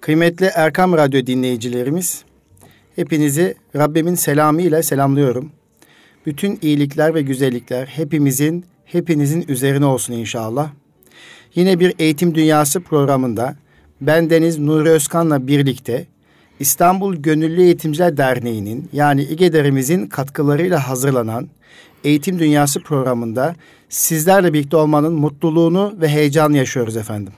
Kıymetli Erkam Radyo dinleyicilerimiz, hepinizi Rabbimin selamı ile selamlıyorum. Bütün iyilikler ve güzellikler hepimizin, hepinizin üzerine olsun inşallah. Yine bir Eğitim Dünyası programında ben Deniz Nuri Özkan'la birlikte İstanbul Gönüllü Eğitimciler Derneği'nin yani İGEDER'imizin katkılarıyla hazırlanan Eğitim Dünyası programında sizlerle birlikte olmanın mutluluğunu ve heyecanı yaşıyoruz efendim.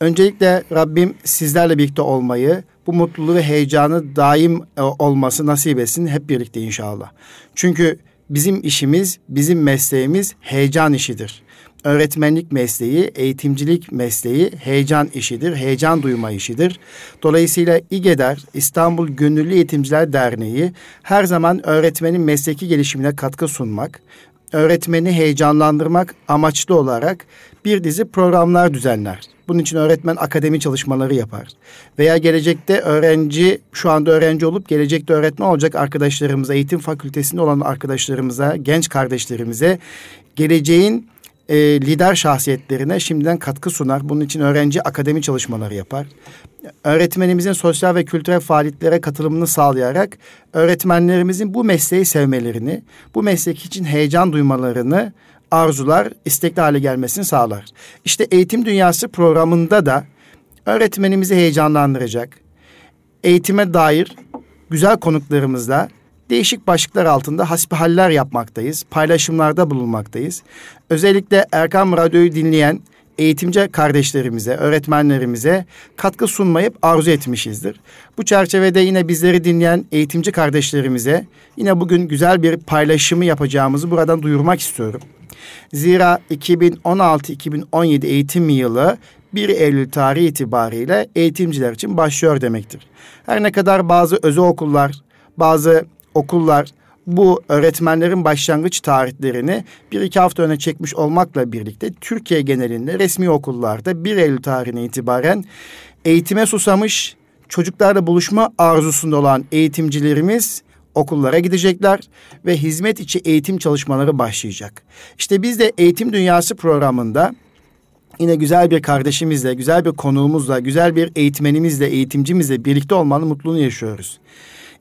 Öncelikle Rabbim sizlerle birlikte olmayı, bu mutluluğu ve heyecanı daim e, olması nasip etsin hep birlikte inşallah. Çünkü bizim işimiz, bizim mesleğimiz heyecan işidir. Öğretmenlik mesleği, eğitimcilik mesleği heyecan işidir, heyecan duyma işidir. Dolayısıyla İGEDER, İstanbul Gönüllü Eğitimciler Derneği her zaman öğretmenin mesleki gelişimine katkı sunmak, öğretmeni heyecanlandırmak amaçlı olarak bir dizi programlar düzenler. Bunun için öğretmen akademi çalışmaları yapar. Veya gelecekte öğrenci, şu anda öğrenci olup gelecekte öğretmen olacak arkadaşlarımıza, eğitim fakültesinde olan arkadaşlarımıza, genç kardeşlerimize geleceğin e, lider şahsiyetlerine şimdiden katkı sunar. Bunun için öğrenci akademi çalışmaları yapar. Öğretmenimizin sosyal ve kültürel faaliyetlere katılımını sağlayarak öğretmenlerimizin bu mesleği sevmelerini, bu meslek için heyecan duymalarını arzular, istekli hale gelmesini sağlar. İşte Eğitim Dünyası programında da öğretmenimizi heyecanlandıracak, eğitime dair güzel konuklarımızla değişik başlıklar altında hasbihaller yapmaktayız. Paylaşımlarda bulunmaktayız. Özellikle Erkam Radyo'yu dinleyen eğitimci kardeşlerimize, öğretmenlerimize katkı sunmayıp arzu etmişizdir. Bu çerçevede yine bizleri dinleyen eğitimci kardeşlerimize yine bugün güzel bir paylaşımı yapacağımızı buradan duyurmak istiyorum. Zira 2016-2017 eğitim yılı 1 Eylül tarihi itibariyle eğitimciler için başlıyor demektir. Her ne kadar bazı özel okullar, bazı okullar bu öğretmenlerin başlangıç tarihlerini bir iki hafta öne çekmiş olmakla birlikte Türkiye genelinde resmi okullarda 1 Eylül tarihine itibaren eğitime susamış, çocuklarla buluşma arzusunda olan eğitimcilerimiz okullara gidecekler ve hizmet içi eğitim çalışmaları başlayacak. İşte biz de Eğitim Dünyası programında yine güzel bir kardeşimizle, güzel bir konuğumuzla, güzel bir eğitmenimizle, eğitimcimizle birlikte olmanın mutluluğunu yaşıyoruz.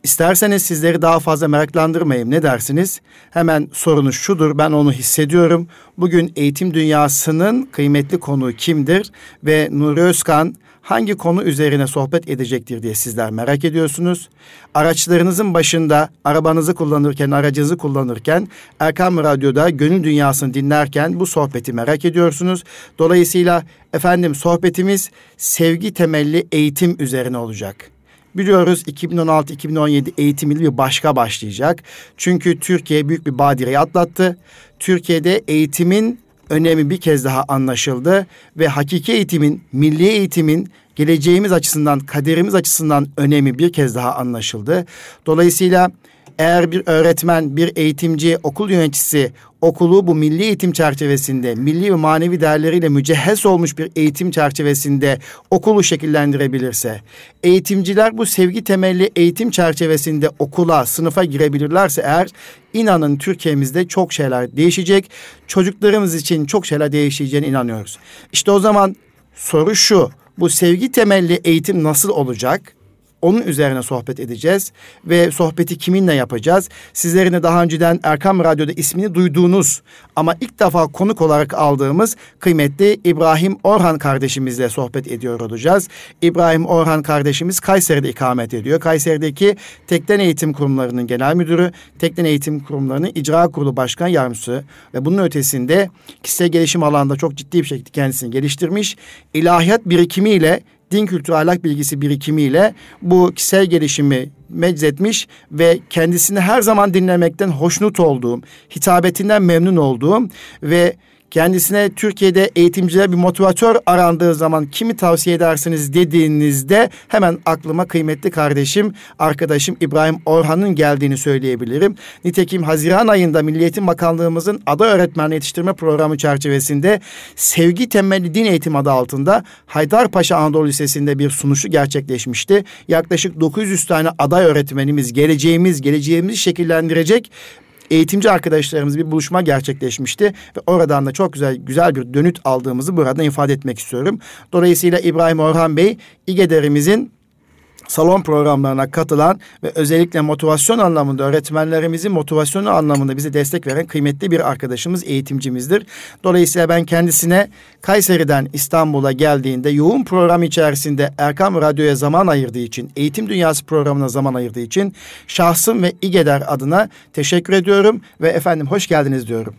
İsterseniz sizleri daha fazla meraklandırmayayım. Ne dersiniz? Hemen sorunuz şudur. Ben onu hissediyorum. Bugün eğitim dünyasının kıymetli konuğu kimdir? Ve Nuri Özkan hangi konu üzerine sohbet edecektir diye sizler merak ediyorsunuz. Araçlarınızın başında arabanızı kullanırken, aracınızı kullanırken Erkam Radyo'da Gönül Dünyası'nı dinlerken bu sohbeti merak ediyorsunuz. Dolayısıyla efendim sohbetimiz sevgi temelli eğitim üzerine olacak. Biliyoruz 2016-2017 eğitim yılı bir başka başlayacak. Çünkü Türkiye büyük bir badireyi atlattı. Türkiye'de eğitimin önemi bir kez daha anlaşıldı ve hakiki eğitimin, milli eğitimin geleceğimiz açısından, kaderimiz açısından önemi bir kez daha anlaşıldı. Dolayısıyla eğer bir öğretmen, bir eğitimci, okul yöneticisi okulu bu milli eğitim çerçevesinde, milli ve manevi değerleriyle mücehhez olmuş bir eğitim çerçevesinde okulu şekillendirebilirse, eğitimciler bu sevgi temelli eğitim çerçevesinde okula, sınıfa girebilirlerse eğer inanın Türkiye'mizde çok şeyler değişecek. Çocuklarımız için çok şeyler değişeceğine inanıyoruz. İşte o zaman soru şu. Bu sevgi temelli eğitim nasıl olacak? Onun üzerine sohbet edeceğiz ve sohbeti kiminle yapacağız? Sizlerin de daha önceden Erkam Radyo'da ismini duyduğunuz ama ilk defa konuk olarak aldığımız kıymetli İbrahim Orhan kardeşimizle sohbet ediyor olacağız. İbrahim Orhan kardeşimiz Kayseri'de ikamet ediyor. Kayseri'deki Tekden Eğitim Kurumlarının genel müdürü, Tekden Eğitim Kurumlarının icra kurulu başkan yardımcısı ve bunun ötesinde kişisel gelişim alanında çok ciddi bir şekilde kendisini geliştirmiş. İlahiyat birikimiyle din kültürü ahlak bilgisi birikimiyle bu kişisel gelişimi meczetmiş ve kendisini her zaman dinlemekten hoşnut olduğum, hitabetinden memnun olduğum ve kendisine Türkiye'de eğitimciler bir motivatör arandığı zaman kimi tavsiye edersiniz dediğinizde hemen aklıma kıymetli kardeşim, arkadaşım İbrahim Orhan'ın geldiğini söyleyebilirim. Nitekim Haziran ayında Milli Eğitim Bakanlığımızın aday öğretmen yetiştirme programı çerçevesinde Sevgi Temelli Din Eğitim adı altında Haydarpaşa Anadolu Lisesi'nde bir sunuşu gerçekleşmişti. Yaklaşık 900 tane aday öğretmenimiz geleceğimiz, geleceğimizi şekillendirecek eğitimci arkadaşlarımız bir buluşma gerçekleşmişti ve oradan da çok güzel güzel bir dönüt aldığımızı burada ifade etmek istiyorum. Dolayısıyla İbrahim Orhan Bey İGEDER'imizin salon programlarına katılan ve özellikle motivasyon anlamında öğretmenlerimizin motivasyonu anlamında bize destek veren kıymetli bir arkadaşımız, eğitimcimizdir. Dolayısıyla ben kendisine Kayseri'den İstanbul'a geldiğinde yoğun program içerisinde Erkam Radyo'ya zaman ayırdığı için, Eğitim Dünyası programına zaman ayırdığı için şahsım ve İGEDER adına teşekkür ediyorum ve efendim hoş geldiniz diyorum.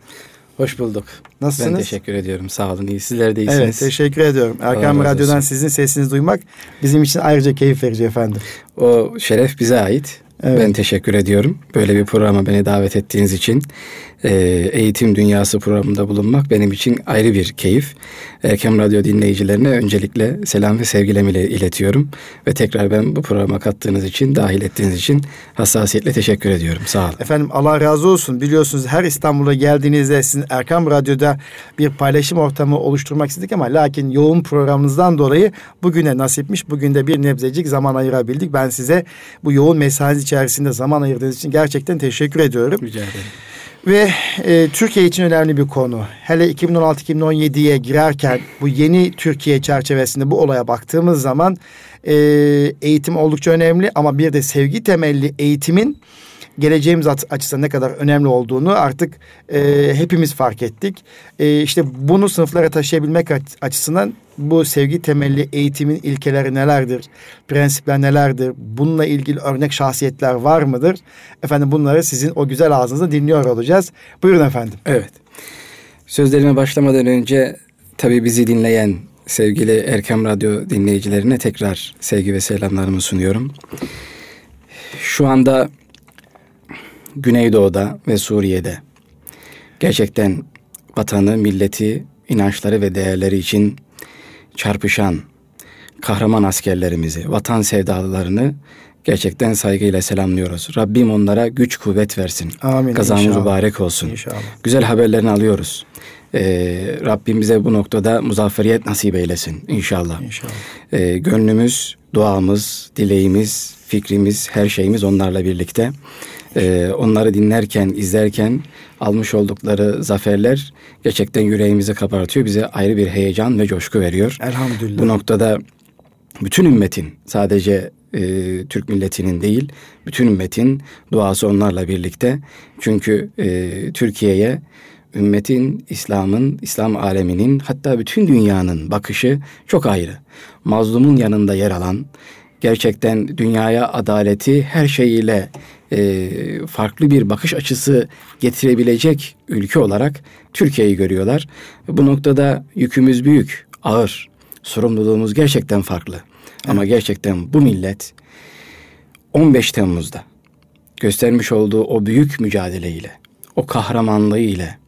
Hoş bulduk. Nasılsınız? Ben teşekkür ediyorum. Sağ olun. İyi. Sizler de iyisiniz. Evet teşekkür ediyorum. Erkam Radyo'dan sizin sesinizi duymak bizim için ayrıca keyif verici efendim. O şeref bize ait. Evet. Ben teşekkür ediyorum. Böyle bir programa beni davet ettiğiniz için. E, Eğitim Dünyası programında bulunmak benim için ayrı bir keyif. Erkem Radyo dinleyicilerine öncelikle selam ve sevgilerimi iletiyorum. Ve tekrar ben bu programa kattığınız için, dahil ettiğiniz için hassasiyetle teşekkür ediyorum. Sağ olun. Efendim Allah razı olsun. Biliyorsunuz her İstanbul'a geldiğinizde sizin Erkam Radyo'da bir paylaşım ortamı oluşturmak istedik ama lakin yoğun programınızdan dolayı bugüne nasipmiş. Bugün de bir nebzecik zaman ayırabildik. Ben size bu yoğun mesainiz içerisinde zaman ayırdığınız için gerçekten teşekkür ediyorum. Rica ederim. Ve e, Türkiye için önemli bir konu. Hele 2016-2017'ye girerken bu yeni Türkiye çerçevesinde bu olaya baktığımız zaman e, eğitim oldukça önemli ama bir de sevgi temelli eğitimin geleceğimiz açısından ne kadar önemli olduğunu artık e, hepimiz fark ettik. E, işte bunu sınıflara taşıyabilmek açısından bu sevgi temelli eğitimin ilkeleri nelerdir? Prensipler nelerdir? Bununla ilgili örnek şahsiyetler var mıdır? Efendim bunları sizin o güzel ağzınızda dinliyor olacağız. Buyurun efendim. Evet. Sözlerime başlamadan önce tabii bizi dinleyen sevgili Erkam Radyo dinleyicilerine tekrar sevgi ve selamlarımı sunuyorum. Şu anda Güneydoğu'da ve Suriye'de gerçekten vatanı, milleti, inançları ve değerleri için çarpışan kahraman askerlerimizi, vatan sevdalılarını gerçekten saygıyla selamlıyoruz. Rabbim onlara güç kuvvet versin. Amin. Kazamız mübarek olsun. İnşallah. Güzel haberlerini alıyoruz. Ee, Rabbim bize bu noktada muzafferiyet nasip eylesin inşallah. İnşallah. Ee, gönlümüz, duamız, dileğimiz, fikrimiz, her şeyimiz onlarla birlikte. Ee, onları dinlerken, izlerken almış oldukları zaferler gerçekten yüreğimizi kabartıyor. Bize ayrı bir heyecan ve coşku veriyor. Elhamdülillah. Bu noktada bütün ümmetin sadece e, Türk milletinin değil, bütün ümmetin duası onlarla birlikte. Çünkü e, Türkiye'ye ümmetin, İslam'ın, İslam aleminin hatta bütün dünyanın bakışı çok ayrı. Mazlumun yanında yer alan, gerçekten dünyaya adaleti her şeyiyle e, farklı bir bakış açısı getirebilecek ülke olarak Türkiye'yi görüyorlar. Bu noktada yükümüz büyük, ağır, sorumluluğumuz gerçekten farklı. Evet. Ama gerçekten bu millet 15 Temmuz'da göstermiş olduğu o büyük mücadeleyle, o kahramanlığı ile,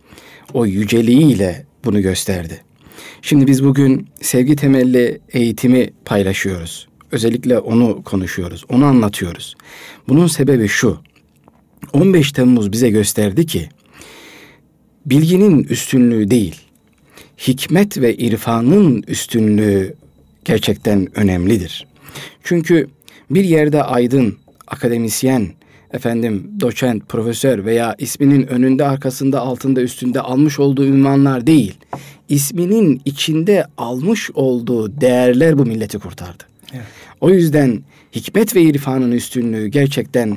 o yüceliği ile bunu gösterdi. Şimdi biz bugün sevgi temelli eğitimi paylaşıyoruz. Özellikle onu konuşuyoruz, onu anlatıyoruz. Bunun sebebi şu. 15 Temmuz bize gösterdi ki bilginin üstünlüğü değil, hikmet ve irfanın üstünlüğü gerçekten önemlidir. Çünkü bir yerde aydın, akademisyen, efendim doçent, profesör veya isminin önünde, arkasında, altında, üstünde almış olduğu ünvanlar değil. isminin içinde almış olduğu değerler bu milleti kurtardı. O yüzden hikmet ve irfanın üstünlüğü gerçekten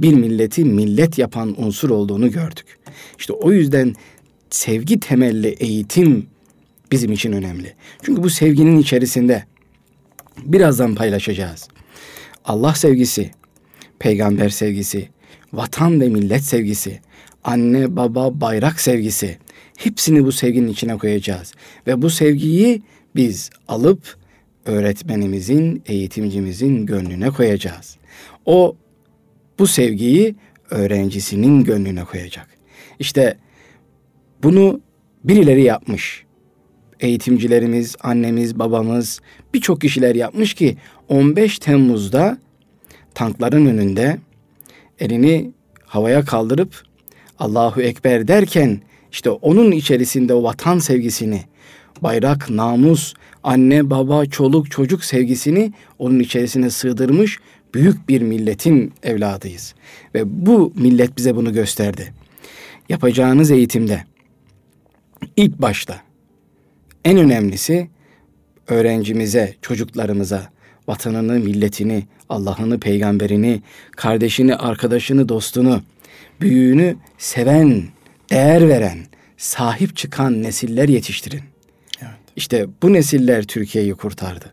bir milleti millet yapan unsur olduğunu gördük. İşte o yüzden sevgi temelli eğitim bizim için önemli. Çünkü bu sevginin içerisinde birazdan paylaşacağız. Allah sevgisi, peygamber sevgisi, vatan ve millet sevgisi, anne baba bayrak sevgisi hepsini bu sevginin içine koyacağız ve bu sevgiyi biz alıp öğretmenimizin, eğitimcimizin gönlüne koyacağız. O bu sevgiyi öğrencisinin gönlüne koyacak. İşte bunu birileri yapmış. Eğitimcilerimiz, annemiz, babamız, birçok kişiler yapmış ki 15 Temmuz'da tankların önünde elini havaya kaldırıp Allahu Ekber derken işte onun içerisinde o vatan sevgisini, bayrak, namus, anne, baba, çoluk, çocuk sevgisini onun içerisine sığdırmış büyük bir milletin evladıyız. Ve bu millet bize bunu gösterdi. yapacağınız eğitimde ilk başta en önemlisi öğrencimize, çocuklarımıza vatanını, milletini, Allah'ını, peygamberini, kardeşini, arkadaşını, dostunu, büyüğünü seven, değer veren, sahip çıkan nesiller yetiştirin. İşte bu nesiller Türkiye'yi kurtardı.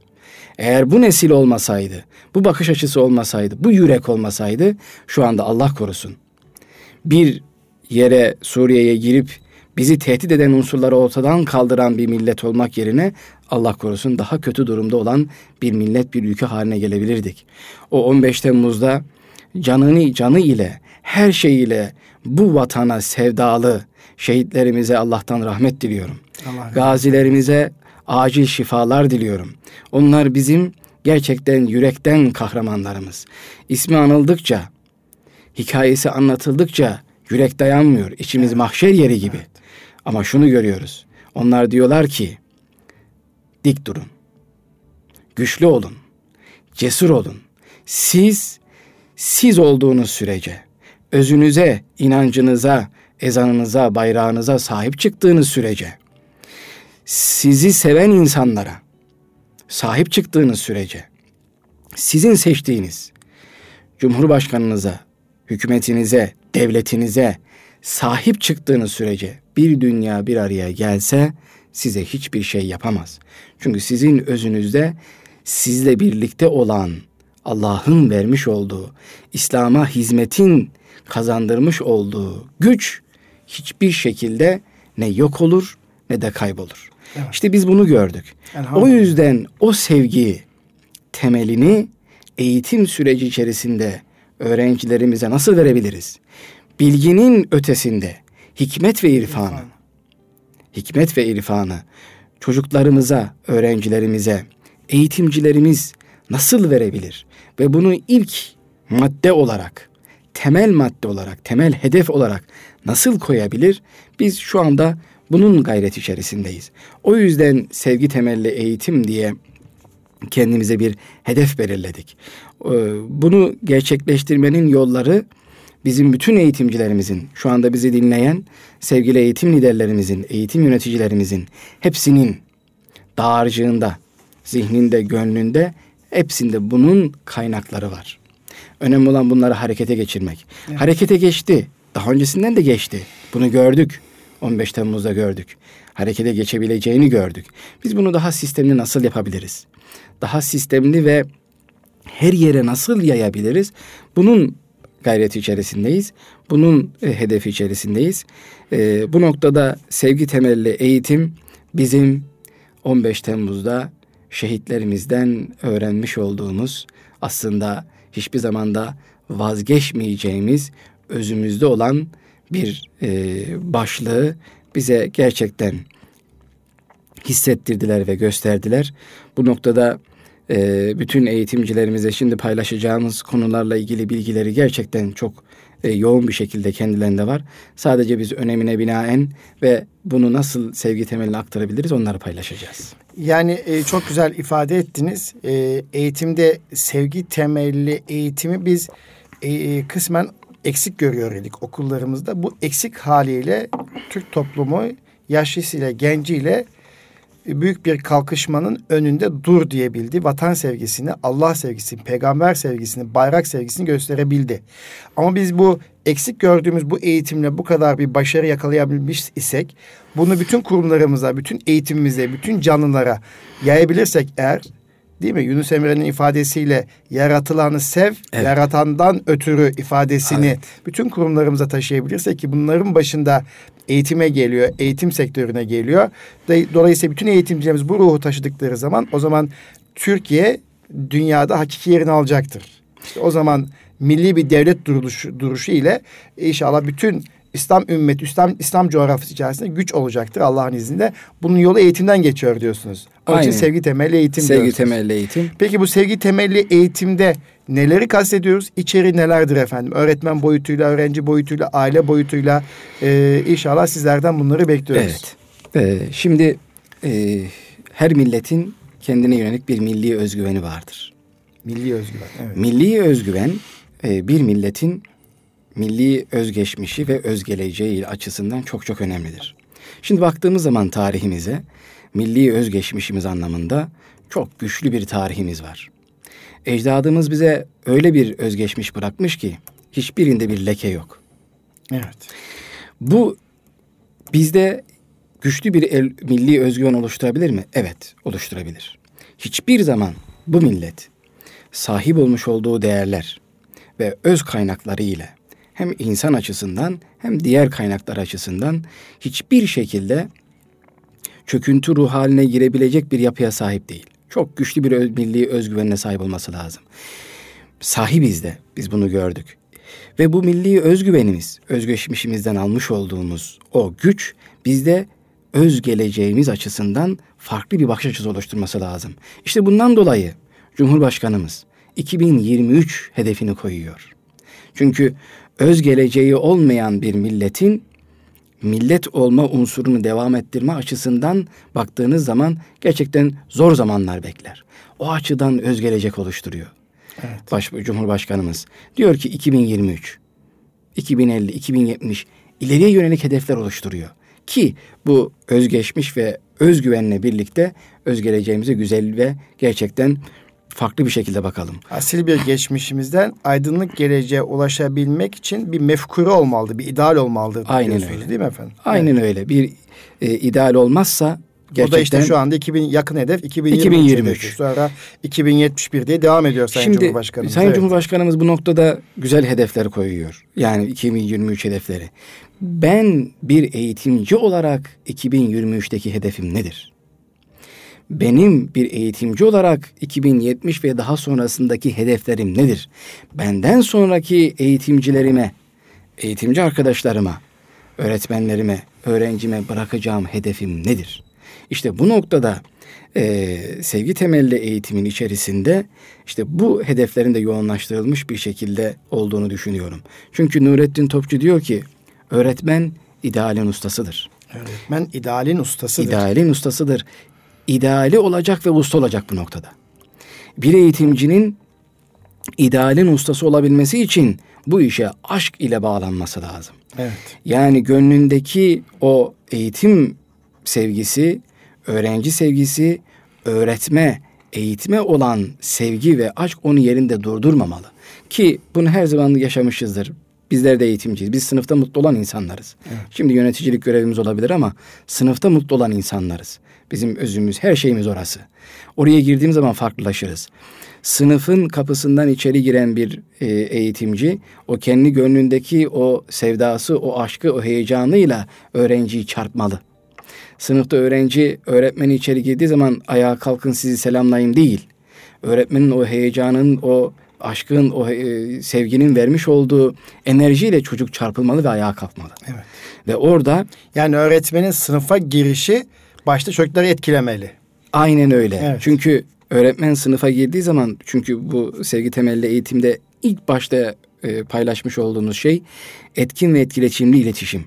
Eğer bu nesil olmasaydı, bu bakış açısı olmasaydı, bu yürek olmasaydı şu anda Allah korusun. Bir yere Suriye'ye girip bizi tehdit eden unsurları ortadan kaldıran bir millet olmak yerine Allah korusun daha kötü durumda olan bir millet, bir ülke haline gelebilirdik. O 15 Temmuz'da canını canı ile, her şeyiyle bu vatana sevdalı şehitlerimize Allah'tan rahmet diliyorum. Allah Gazilerimize acil şifalar diliyorum. Onlar bizim gerçekten yürekten kahramanlarımız. İsmi anıldıkça, hikayesi anlatıldıkça yürek dayanmıyor. İçimiz evet. mahşer yeri gibi. Evet. Ama şunu görüyoruz. Onlar diyorlar ki dik durun. Güçlü olun. Cesur olun. Siz siz olduğunuz sürece özünüze, inancınıza, ezanınıza, bayrağınıza sahip çıktığınız sürece sizi seven insanlara sahip çıktığınız sürece sizin seçtiğiniz Cumhurbaşkanınıza, hükümetinize, devletinize sahip çıktığınız sürece bir dünya bir araya gelse size hiçbir şey yapamaz. Çünkü sizin özünüzde sizle birlikte olan Allah'ın vermiş olduğu, İslam'a hizmetin kazandırmış olduğu güç hiçbir şekilde ne yok olur ne de kaybolur. Evet. İşte biz bunu gördük. O yüzden o sevgi temelini eğitim süreci içerisinde öğrencilerimize nasıl verebiliriz? Bilginin ötesinde hikmet ve irfanı, İrfan. hikmet ve irfanı çocuklarımıza, öğrencilerimize, eğitimcilerimiz nasıl verebilir? Ve bunu ilk madde olarak, temel madde olarak, temel hedef olarak nasıl koyabilir? Biz şu anda bunun gayret içerisindeyiz. O yüzden sevgi temelli eğitim diye kendimize bir hedef belirledik. Ee, bunu gerçekleştirmenin yolları bizim bütün eğitimcilerimizin, şu anda bizi dinleyen sevgili eğitim liderlerimizin, eğitim yöneticilerimizin hepsinin dağarcığında, zihninde, gönlünde hepsinde bunun kaynakları var. Önemli olan bunları harekete geçirmek. Evet. Harekete geçti. Daha öncesinden de geçti. Bunu gördük. 15 Temmuz'da gördük. Harekete geçebileceğini gördük. Biz bunu daha sistemli nasıl yapabiliriz? Daha sistemli ve her yere nasıl yayabiliriz? Bunun gayreti içerisindeyiz. Bunun e, hedefi içerisindeyiz. E, bu noktada sevgi temelli eğitim bizim 15 Temmuz'da şehitlerimizden öğrenmiş olduğumuz aslında hiçbir zamanda vazgeçmeyeceğimiz özümüzde olan bir e, başlığı bize gerçekten hissettirdiler ve gösterdiler. Bu noktada e, bütün eğitimcilerimize şimdi paylaşacağımız konularla ilgili bilgileri gerçekten çok e, yoğun bir şekilde kendilerinde var. Sadece biz önemine binaen ve bunu nasıl sevgi temeline aktarabiliriz onları paylaşacağız. Yani e, çok güzel ifade ettiniz. E, eğitimde sevgi temelli eğitimi biz e, kısmen eksik görüyor idik okullarımızda. Bu eksik haliyle Türk toplumu yaşlısıyla genciyle büyük bir kalkışmanın önünde dur diyebildi. Vatan sevgisini, Allah sevgisini, peygamber sevgisini, bayrak sevgisini gösterebildi. Ama biz bu eksik gördüğümüz bu eğitimle bu kadar bir başarı yakalayabilmiş isek bunu bütün kurumlarımıza, bütün eğitimimize, bütün canlılara yayabilirsek eğer değil mi? Yunus Emre'nin ifadesiyle yaratılanı sev, evet. yaratandan ötürü ifadesini evet. bütün kurumlarımıza taşıyabilirsek ki bunların başında eğitime geliyor, eğitim sektörüne geliyor. Dolayısıyla bütün eğitimcilerimiz bu ruhu taşıdıkları zaman o zaman Türkiye dünyada hakiki yerini alacaktır. İşte o zaman milli bir devlet duruşu, duruşu ile inşallah bütün İslam ümmeti, İslam, İslam coğrafyası içerisinde güç olacaktır Allah'ın izniyle. Bunun yolu eğitimden geçiyor diyorsunuz. Onun için sevgi temelli eğitim Sevgi diyorsunuz. temelli eğitim. Peki bu sevgi temelli eğitimde neleri kastediyoruz? İçeri nelerdir efendim? Öğretmen boyutuyla, öğrenci boyutuyla, aile boyutuyla e, inşallah sizlerden bunları bekliyoruz. Evet. Ee, şimdi e, her milletin kendine yönelik bir milli özgüveni vardır. Milli özgüven. Evet. Milli özgüven e, bir milletin milli özgeçmişi ve özgeleceği açısından çok çok önemlidir. Şimdi baktığımız zaman tarihimize, milli özgeçmişimiz anlamında çok güçlü bir tarihimiz var. Ecdadımız bize öyle bir özgeçmiş bırakmış ki hiçbirinde bir leke yok. Evet. Bu bizde güçlü bir el, milli özgüven oluşturabilir mi? Evet, oluşturabilir. Hiçbir zaman bu millet sahip olmuş olduğu değerler ve öz kaynakları ile hem insan açısından hem diğer kaynaklar açısından hiçbir şekilde çöküntü ruh haline girebilecek bir yapıya sahip değil. Çok güçlü bir öz, milli özgüvenine sahip olması lazım. Sahibiz de biz bunu gördük. Ve bu milli özgüvenimiz, özgeçmişimizden almış olduğumuz o güç bizde öz geleceğimiz açısından farklı bir bakış açısı oluşturması lazım. İşte bundan dolayı Cumhurbaşkanımız 2023 hedefini koyuyor. Çünkü öz geleceği olmayan bir milletin millet olma unsurunu devam ettirme açısından baktığınız zaman gerçekten zor zamanlar bekler. O açıdan öz gelecek oluşturuyor. Evet. Baş, Cumhurbaşkanımız diyor ki 2023, 2050, 2070 ileriye yönelik hedefler oluşturuyor. Ki bu özgeçmiş ve özgüvenle birlikte öz geleceğimize güzel ve gerçekten farklı bir şekilde bakalım. Asil bir geçmişimizden aydınlık geleceğe ulaşabilmek için bir mefkure olmalı, bir ideal olmalı. Aynen öyle. Değil mi efendim? Aynen evet. öyle. Bir e, ideal olmazsa Gerçekten, o da işte şu anda 2000 yakın hedef 2023. 2023. Sonra 2071 diye devam ediyor Sayın Şimdi, Cumhurbaşkanımız. Sayın evet. Cumhurbaşkanımız bu noktada güzel hedefler koyuyor. Yani 2023 hedefleri. Ben bir eğitimci olarak 2023'teki hedefim nedir? Benim bir eğitimci olarak 2070 ve daha sonrasındaki hedeflerim nedir? Benden sonraki eğitimcilerime, eğitimci arkadaşlarıma, öğretmenlerime, öğrencime bırakacağım hedefim nedir? İşte bu noktada e, sevgi temelli eğitimin içerisinde işte bu hedeflerin de yoğunlaştırılmış bir şekilde olduğunu düşünüyorum. Çünkü Nurettin Topçu diyor ki öğretmen idealin ustasıdır. Öğretmen idealin ustasıdır. İdealin ustasıdır. İdeali olacak ve usta olacak bu noktada. Bir eğitimcinin idealin ustası olabilmesi için bu işe aşk ile bağlanması lazım. Evet. Yani gönlündeki o eğitim sevgisi, öğrenci sevgisi, öğretme, eğitime olan sevgi ve aşk onu yerinde durdurmamalı. Ki bunu her zaman yaşamışızdır. Bizler de eğitimciyiz. Biz sınıfta mutlu olan insanlarız. Evet. Şimdi yöneticilik görevimiz olabilir ama sınıfta mutlu olan insanlarız. Bizim özümüz, her şeyimiz orası. Oraya girdiğim zaman farklılaşırız. Sınıfın kapısından içeri giren bir e, eğitimci o kendi gönlündeki o sevdası, o aşkı, o heyecanıyla öğrenciyi çarpmalı. Sınıfta öğrenci öğretmeni içeri girdiği zaman ayağa kalkın sizi selamlayayım değil. Öğretmenin o heyecanın, o aşkın, o e, sevginin vermiş olduğu enerjiyle çocuk çarpılmalı ve ayağa kalkmalı. Evet. Ve orada yani öğretmenin sınıfa girişi başta çocukları etkilemeli. Aynen öyle. Evet. Çünkü öğretmen sınıfa girdiği zaman çünkü bu sevgi temelli eğitimde ilk başta e, paylaşmış olduğumuz şey etkin ve etkileşimli iletişim.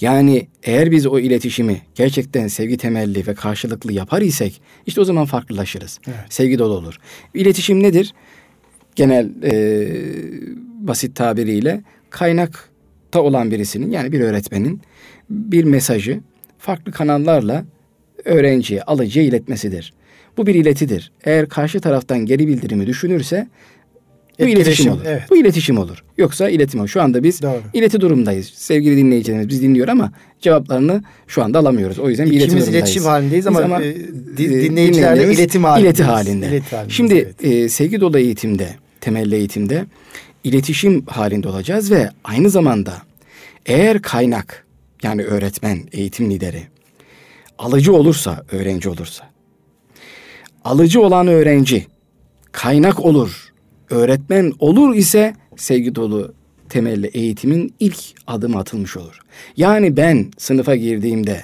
Yani eğer biz o iletişimi gerçekten sevgi temelli ve karşılıklı yapar isek işte o zaman farklılaşırız. Evet. Sevgi dolu olur. İletişim nedir? Genel e, basit tabiriyle kaynakta olan birisinin yani bir öğretmenin bir mesajı farklı kanallarla öğrenciye, alıcıya iletmesidir. Bu bir iletidir. Eğer karşı taraftan geri bildirimi düşünürse bu iletişim olur. Evet. Bu iletişim olur. Yoksa iletim olur. Şu anda biz Doğru. ileti durumdayız. Sevgili dinleyicilerimiz biz dinliyor ama cevaplarını şu anda alamıyoruz. O yüzden bir İkimiz iletişim halindeyiz ama, ama e, dinleyicilerle iletim halindeyiz. İleti halinde. İleti halindeyiz Şimdi evet. e, sevgi dolu eğitimde, temelli eğitimde iletişim halinde olacağız ve aynı zamanda eğer kaynak yani öğretmen, eğitim lideri alıcı olursa, öğrenci olursa alıcı olan öğrenci kaynak olur, öğretmen olur ise sevgi dolu temelli eğitimin ilk adımı atılmış olur. Yani ben sınıfa girdiğimde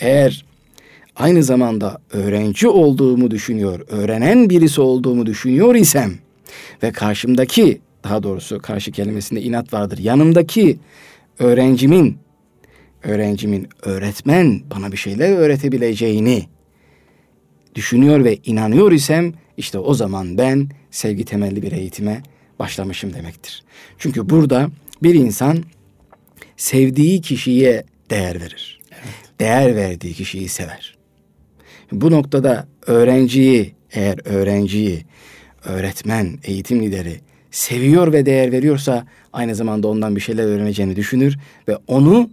eğer aynı zamanda öğrenci olduğumu düşünüyor, öğrenen birisi olduğumu düşünüyor isem ve karşımdaki daha doğrusu karşı kelimesinde inat vardır. Yanımdaki öğrencimin öğrencimin öğretmen bana bir şeyler öğretebileceğini düşünüyor ve inanıyor isem işte o zaman ben sevgi temelli bir eğitime başlamışım demektir. Çünkü burada Bir insan sevdiği kişiye değer verir. Evet. Değer verdiği kişiyi sever. Bu noktada öğrenciyi eğer öğrenciyi öğretmen, eğitim lideri seviyor ve değer veriyorsa aynı zamanda ondan bir şeyler öğreneceğini düşünür ve onu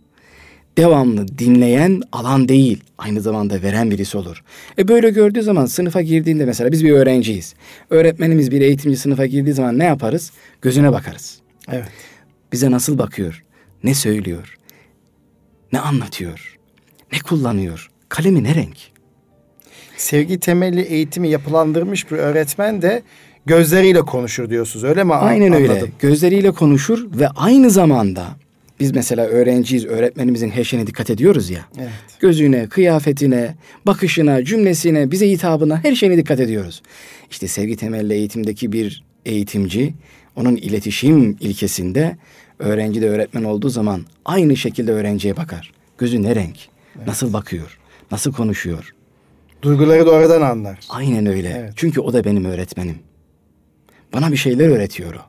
devamlı dinleyen alan değil, aynı zamanda veren birisi olur. E böyle gördüğü zaman sınıfa girdiğinde mesela biz bir öğrenciyiz. Öğretmenimiz bir eğitimci sınıfa girdiği zaman ne yaparız? Gözüne bakarız. Evet. Bize nasıl bakıyor? Ne söylüyor? Ne anlatıyor? Ne kullanıyor? Kalemi ne renk? Sevgi temelli eğitimi yapılandırmış bir öğretmen de gözleriyle konuşur diyorsunuz öyle mi? Aynen Anladım. öyle. Gözleriyle konuşur ve aynı zamanda biz mesela öğrenciyiz, öğretmenimizin her şeyine dikkat ediyoruz ya. Evet. Gözüne, kıyafetine, bakışına, cümlesine, bize hitabına her şeyine dikkat ediyoruz. İşte sevgi temelli eğitimdeki bir eğitimci onun iletişim ilkesinde öğrenci de öğretmen olduğu zaman aynı şekilde öğrenciye bakar. Gözü ne renk? Evet. Nasıl bakıyor? Nasıl konuşuyor? Duyguları da oradan anlar. Aynen öyle. Evet. Çünkü o da benim öğretmenim. Bana bir şeyler öğretiyor o.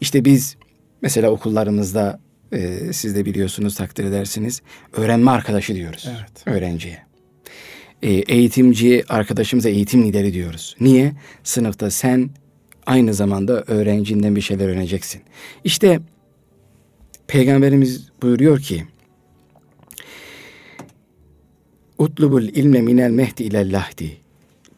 İşte biz mesela okullarımızda e, siz de biliyorsunuz takdir edersiniz öğrenme arkadaşı diyoruz evet. öğrenciye. E, eğitimci arkadaşımıza eğitim lideri diyoruz. Niye? Sınıfta sen aynı zamanda öğrencinden bir şeyler öğreneceksin. İşte Peygamberimiz buyuruyor ki Utlubul ilme minel mehdi ilel lahdi.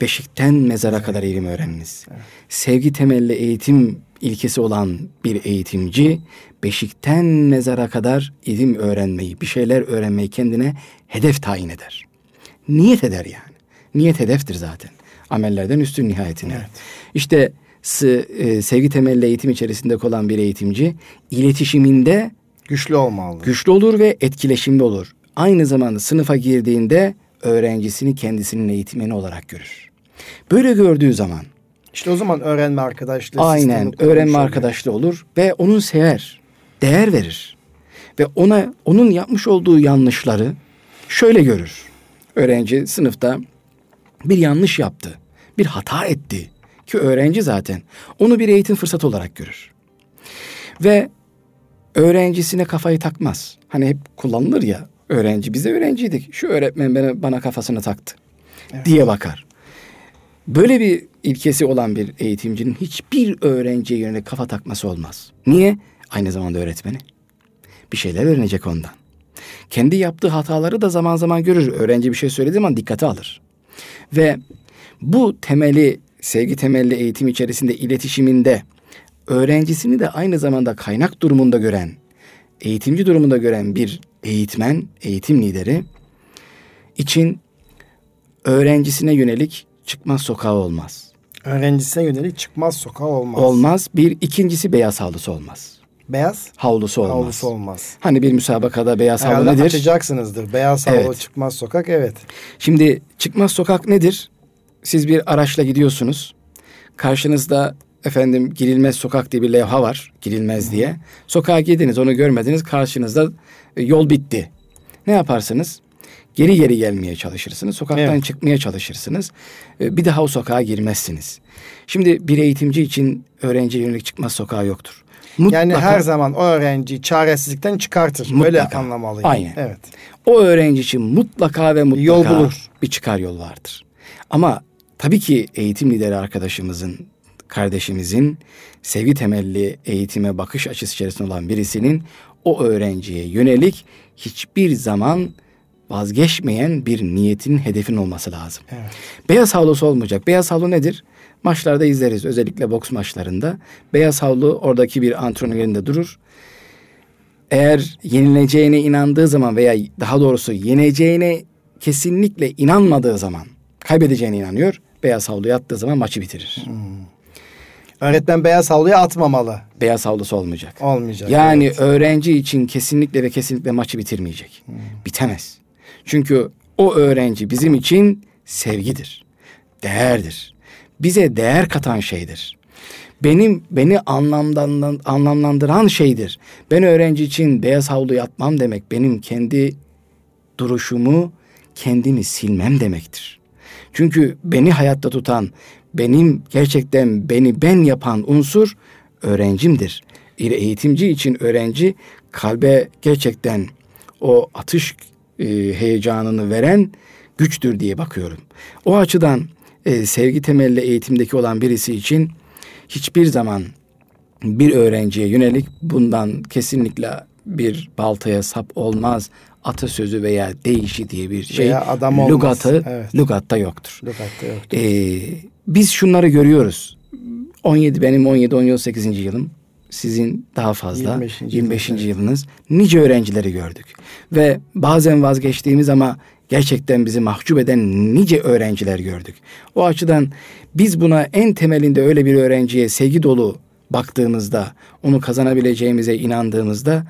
Beşikten mezara kadar ilim öğreniniz. Evet. Sevgi temelli eğitim ilkesi olan bir eğitimci beşikten mezara kadar ilim öğrenmeyi, bir şeyler öğrenmeyi kendine hedef tayin eder. Niyet eder yani. Niyet hedeftir zaten. Amellerden üstün nihayetine. Evet. İşte e, sevgi temelli eğitim içerisinde olan bir eğitimci iletişiminde güçlü olmalı. Güçlü olur ve etkileşimli olur. Aynı zamanda sınıfa girdiğinde öğrencisini kendisinin eğitmeni olarak görür. Böyle gördüğü zaman işte o zaman öğrenme arkadaşlığı Aynen öğrenme arkadaşlığı olur ve onun sever, değer verir. Ve ona onun yapmış olduğu yanlışları şöyle görür. Öğrenci sınıfta bir yanlış yaptı. Bir hata etti. Ki öğrenci zaten. Onu bir eğitim fırsatı olarak görür. Ve öğrencisine kafayı takmaz. Hani hep kullanılır ya öğrenci. Biz de öğrenciydik. Şu öğretmen bana, bana kafasını taktı evet. diye bakar. Böyle bir ilkesi olan bir eğitimcinin hiçbir öğrenciye yönelik kafa takması olmaz. Niye? Aynı zamanda öğretmeni. Bir şeyler öğrenecek ondan. Kendi yaptığı hataları da zaman zaman görür. Öğrenci bir şey söylediği zaman dikkate alır. Ve bu temeli, sevgi temelli eğitim içerisinde iletişiminde öğrencisini de aynı zamanda kaynak durumunda gören, eğitimci durumunda gören bir eğitmen, eğitim lideri için öğrencisine yönelik çıkmaz sokağı olmaz. Öğrencisine yönelik çıkmaz sokağı olmaz. Olmaz. Bir ikincisi beyaz havlusu olmaz. Beyaz? Havlusu olmaz. Havlusu olmaz. Hani bir müsabakada beyaz Herhalde havlu nedir? açacaksınızdır. Beyaz havlu evet. çıkmaz sokak evet. Şimdi çıkmaz sokak nedir? Siz bir araçla gidiyorsunuz. Karşınızda efendim girilmez sokak diye bir levha var. Girilmez diye. Sokağa girdiniz onu görmediniz. Karşınızda e, yol bitti. Ne yaparsınız? Geri geri gelmeye çalışırsınız. Sokaktan evet. çıkmaya çalışırsınız. E, bir daha o sokağa girmezsiniz. Şimdi bir eğitimci için öğrenci yönelik çıkmaz sokağı yoktur. Mutlaka, yani her zaman o öğrenci çaresizlikten çıkartır. Mutlaka, Böyle anlamalıyım. Aynen. Evet. O öğrenci için mutlaka ve mutlaka yol bulur. bir çıkar yol vardır. Ama tabii ki eğitim lideri arkadaşımızın kardeşimizin sevgi temelli eğitime bakış açısı içerisinde olan birisinin o öğrenciye yönelik hiçbir zaman vazgeçmeyen bir niyetin hedefin olması lazım. Evet. Beyaz havlusu olmayacak. Beyaz havlu nedir? Maçlarda izleriz özellikle boks maçlarında. Beyaz havlu oradaki bir antrenör yerinde durur. Eğer yenileceğine inandığı zaman veya daha doğrusu yeneceğine kesinlikle inanmadığı zaman kaybedeceğine inanıyor. Beyaz havluya attığı zaman maçı bitirir. Hmm. Öğretmen beyaz havluya atmamalı. Beyaz havlusu olmayacak. Olmayacak. Yani evet. öğrenci için kesinlikle ve kesinlikle maçı bitirmeyecek. Hmm. Bitemez. Çünkü o öğrenci bizim için sevgidir. Değerdir. Bize değer katan şeydir. Benim beni anlamlandıran, anlamlandıran şeydir. Ben öğrenci için beyaz havlu atmam demek benim kendi duruşumu kendimi silmem demektir. Çünkü beni hayatta tutan, benim gerçekten beni ben yapan unsur öğrencimdir. eğitimci için öğrenci kalbe gerçekten o atış e, heyecanını veren güçtür diye bakıyorum. O açıdan e, sevgi temelli eğitimdeki olan birisi için hiçbir zaman bir öğrenciye yönelik bundan kesinlikle bir baltaya sap olmaz atasözü veya deyişi diye bir şey veya adam olmaz. lugatı evet. lugatta yoktur. Lugatta yoktur. Ee, biz şunları görüyoruz. 17 benim 17 18. yılım. Sizin daha fazla 25. 25. Evet. yılınız. Nice öğrencileri gördük. Ve bazen vazgeçtiğimiz ama gerçekten bizi mahcup eden nice öğrenciler gördük. O açıdan biz buna en temelinde öyle bir öğrenciye sevgi dolu baktığımızda, onu kazanabileceğimize inandığımızda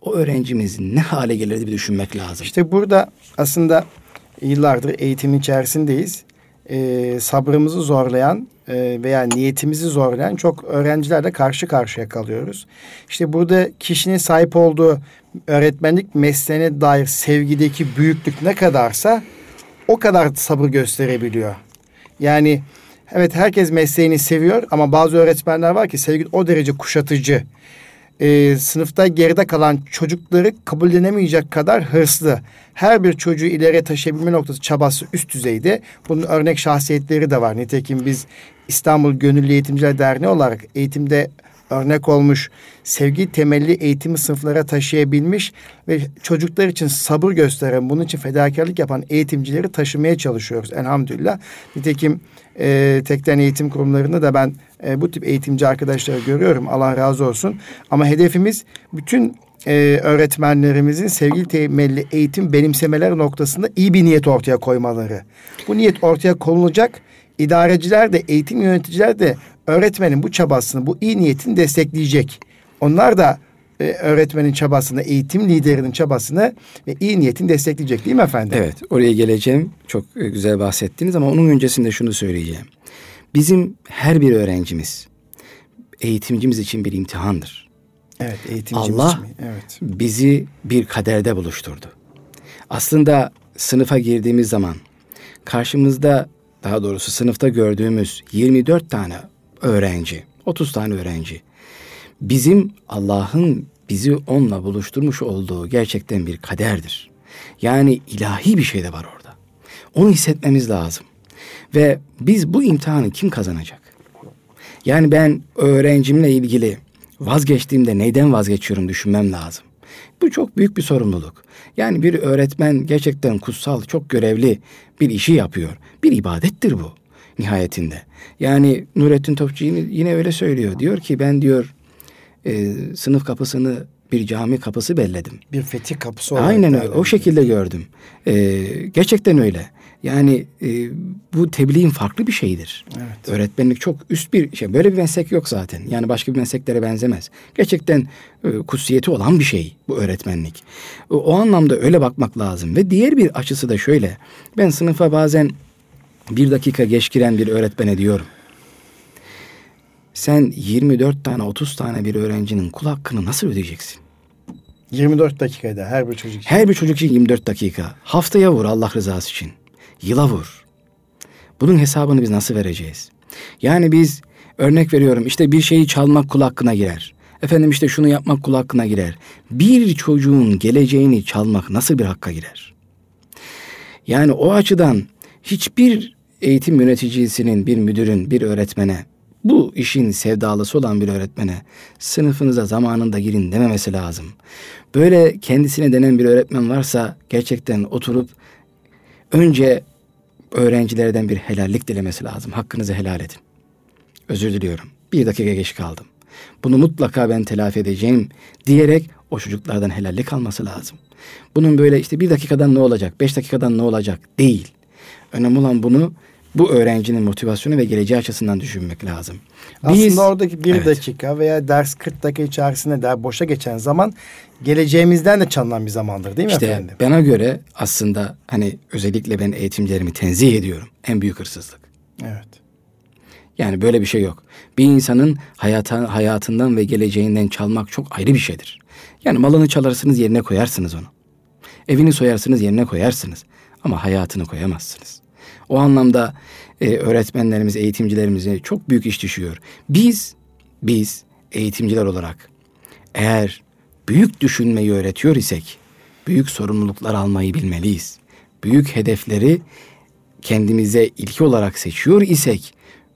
o öğrencimiz ne hale gelirdi bir düşünmek lazım. İşte burada aslında yıllardır eğitim içerisindeyiz. Ee, sabrımızı zorlayan e, veya niyetimizi zorlayan çok öğrencilerle karşı karşıya kalıyoruz. İşte burada kişinin sahip olduğu öğretmenlik mesleğine dair sevgideki büyüklük ne kadarsa o kadar sabır gösterebiliyor. Yani evet herkes mesleğini seviyor ama bazı öğretmenler var ki sevgi o derece kuşatıcı. Ee, sınıfta geride kalan çocukları kabullenemeyecek kadar hırslı. Her bir çocuğu ileriye taşıyabilme noktası çabası üst düzeyde. Bunun örnek şahsiyetleri de var. Nitekim biz İstanbul Gönüllü Eğitimciler Derneği olarak eğitimde örnek olmuş, sevgi temelli eğitimi sınıflara taşıyabilmiş ve çocuklar için sabır gösteren, bunun için fedakarlık yapan eğitimcileri taşımaya çalışıyoruz elhamdülillah. Nitekim e, tekten eğitim kurumlarında da ben e, bu tip eğitimci arkadaşları görüyorum. Allah razı olsun. Ama hedefimiz bütün e, öğretmenlerimizin sevgi temelli eğitim benimsemeler noktasında iyi bir niyet ortaya koymaları. Bu niyet ortaya konulacak. İdareciler de eğitim yöneticiler de öğretmenin bu çabasını, bu iyi niyetini destekleyecek. Onlar da e, öğretmenin çabasını, eğitim liderinin çabasını ve iyi niyetini destekleyecek değil mi efendim? Evet, oraya geleceğim. Çok e, güzel bahsettiniz ama onun öncesinde şunu söyleyeceğim. Bizim her bir öğrencimiz eğitimcimiz için bir imtihandır. Evet, eğitimcimiz Allah için. Evet. bizi bir kaderde buluşturdu. Aslında sınıfa girdiğimiz zaman karşımızda daha doğrusu sınıfta gördüğümüz 24 tane öğrenci, 30 tane öğrenci. Bizim Allah'ın bizi onunla buluşturmuş olduğu gerçekten bir kaderdir. Yani ilahi bir şey de var orada. Onu hissetmemiz lazım. Ve biz bu imtihanı kim kazanacak? Yani ben öğrencimle ilgili vazgeçtiğimde neyden vazgeçiyorum düşünmem lazım. Bu çok büyük bir sorumluluk. Yani bir öğretmen gerçekten kutsal, çok görevli bir işi yapıyor. Bir ibadettir bu nihayetinde. Yani Nurettin Topçu yine, yine öyle söylüyor. Diyor ki ben diyor e, sınıf kapısını bir cami kapısı belledim. Bir fetih kapısı olarak. Aynen öyle. O şekilde gördüm. E, gerçekten öyle. Yani e, bu tebliğin farklı bir şeyidir. Evet. Öğretmenlik çok üst bir şey. Böyle bir meslek yok zaten. Yani başka bir mesleklere benzemez. Gerçekten e, kutsiyeti olan bir şey bu öğretmenlik. O, o anlamda öyle bakmak lazım. Ve diğer bir açısı da şöyle. Ben sınıfa bazen bir dakika geç giren bir öğretmene diyorum. Sen 24 tane 30 tane bir öğrencinin kul hakkını nasıl ödeyeceksin? 24 dakikada her bir çocuk için. Her bir çocuk için 24 dakika. Haftaya vur Allah rızası için. Yıla vur. Bunun hesabını biz nasıl vereceğiz? Yani biz örnek veriyorum işte bir şeyi çalmak kul hakkına girer. Efendim işte şunu yapmak kul hakkına girer. Bir çocuğun geleceğini çalmak nasıl bir hakka girer? Yani o açıdan hiçbir eğitim yöneticisinin, bir müdürün, bir öğretmene, bu işin sevdalısı olan bir öğretmene sınıfınıza zamanında girin dememesi lazım. Böyle kendisine denen bir öğretmen varsa gerçekten oturup önce öğrencilerden bir helallik dilemesi lazım. Hakkınızı helal edin. Özür diliyorum. Bir dakika geç kaldım. Bunu mutlaka ben telafi edeceğim diyerek o çocuklardan helallik alması lazım. Bunun böyle işte bir dakikadan ne olacak, beş dakikadan ne olacak değil. Önemli olan bunu bu öğrencinin motivasyonu ve geleceği açısından düşünmek lazım. Biz, Aslında oradaki bir evet. dakika veya ders 40 dakika içerisinde der boşa geçen zaman geleceğimizden de çalınan bir zamandır değil mi işte efendim? bana göre aslında hani özellikle ben eğitimcilerimi tenzih ediyorum. En büyük hırsızlık. Evet. Yani böyle bir şey yok. Bir insanın hayata, hayatından ve geleceğinden çalmak çok ayrı bir şeydir. Yani malını çalarsınız yerine koyarsınız onu. Evini soyarsınız yerine koyarsınız. Ama hayatını koyamazsınız. O anlamda e, öğretmenlerimiz, eğitimcilerimize çok büyük iş düşüyor. Biz, biz eğitimciler olarak Eğer büyük düşünmeyi öğretiyor isek, büyük sorumluluklar almayı bilmeliyiz. Büyük hedefleri kendimize ilki olarak seçiyor isek,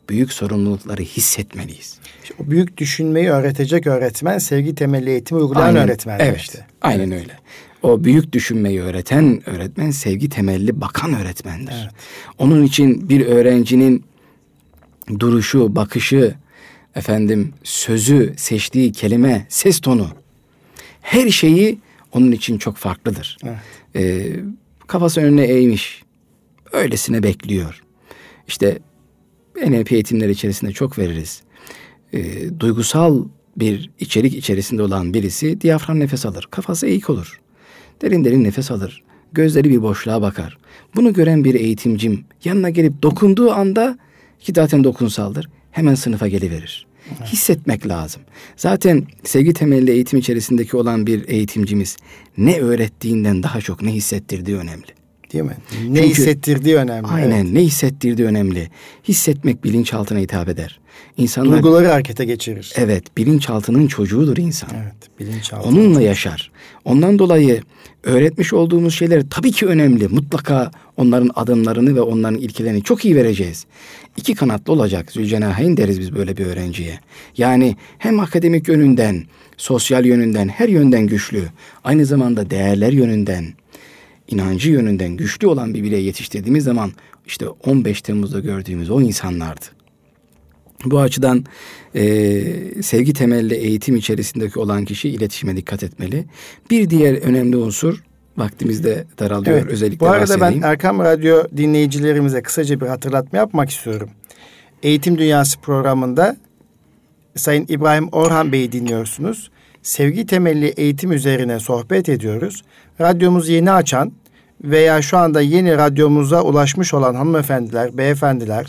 büyük sorumlulukları hissetmeliyiz. İşte o büyük düşünmeyi öğretecek öğretmen, sevgi temelli eğitimi uygulayan Aynen, öğretmen. Evet, işte. aynen öyle. O büyük düşünmeyi öğreten öğretmen, sevgi temelli bakan öğretmendir. Evet. Onun için bir öğrencinin duruşu, bakışı, efendim sözü, seçtiği kelime, ses tonu her şeyi onun için çok farklıdır. Evet. Ee, kafası önüne eğmiş, öylesine bekliyor. İşte NLP eğitimleri içerisinde çok veririz. Ee, duygusal bir içerik içerisinde olan birisi diyafram nefes alır. Kafası eğik olur. Derin derin nefes alır. Gözleri bir boşluğa bakar. Bunu gören bir eğitimcim yanına gelip dokunduğu anda ki zaten dokunsaldır hemen sınıfa geliverir. Hissetmek lazım. Zaten sevgi temelli eğitim içerisindeki olan bir eğitimcimiz ne öğrettiğinden daha çok ne hissettirdiği önemli. Değil mi? Ne Çünkü- hissettirdiği önemli. Aynen Evet. ne hissettirdiği önemli. Hissetmek bilinçaltına hitap eder. İnsanlar Duyguları harekete geçirir. evet bilinçaltının çocuğudur insan. Evet. Bilinçaltı. Onunla yaşar. Ondan dolayı öğretmiş olduğumuz şeyler tabii ki önemli. Mutlaka onların adımlarını ve onların ilkelerini çok iyi vereceğiz. İki kanatlı olacak. Zülcenaheyn deriz biz böyle bir öğrenciye. Yani hem akademik yönünden, sosyal yönünden, her yönden güçlü. Aynı zamanda değerler yönünden, inancı yönünden güçlü olan bir birey yetiştirdiğimiz zaman işte 15 Temmuz'da gördüğümüz o insanlardı. Bu açıdan e, sevgi temelli eğitim içerisindeki olan kişi iletişime dikkat etmeli. Bir diğer önemli unsur vaktimizde daralıyor Evet. özellikle Bu arada ben bahsedeyim. Erkam Radyo dinleyicilerimize kısaca bir hatırlatma yapmak istiyorum. Eğitim Dünyası programında Sayın İbrahim Orhan Bey'i dinliyorsunuz. Sevgi temelli eğitim üzerine sohbet ediyoruz. Radyomuzu yeni açan veya şu anda yeni radyomuza ulaşmış olan hanımefendiler, beyefendiler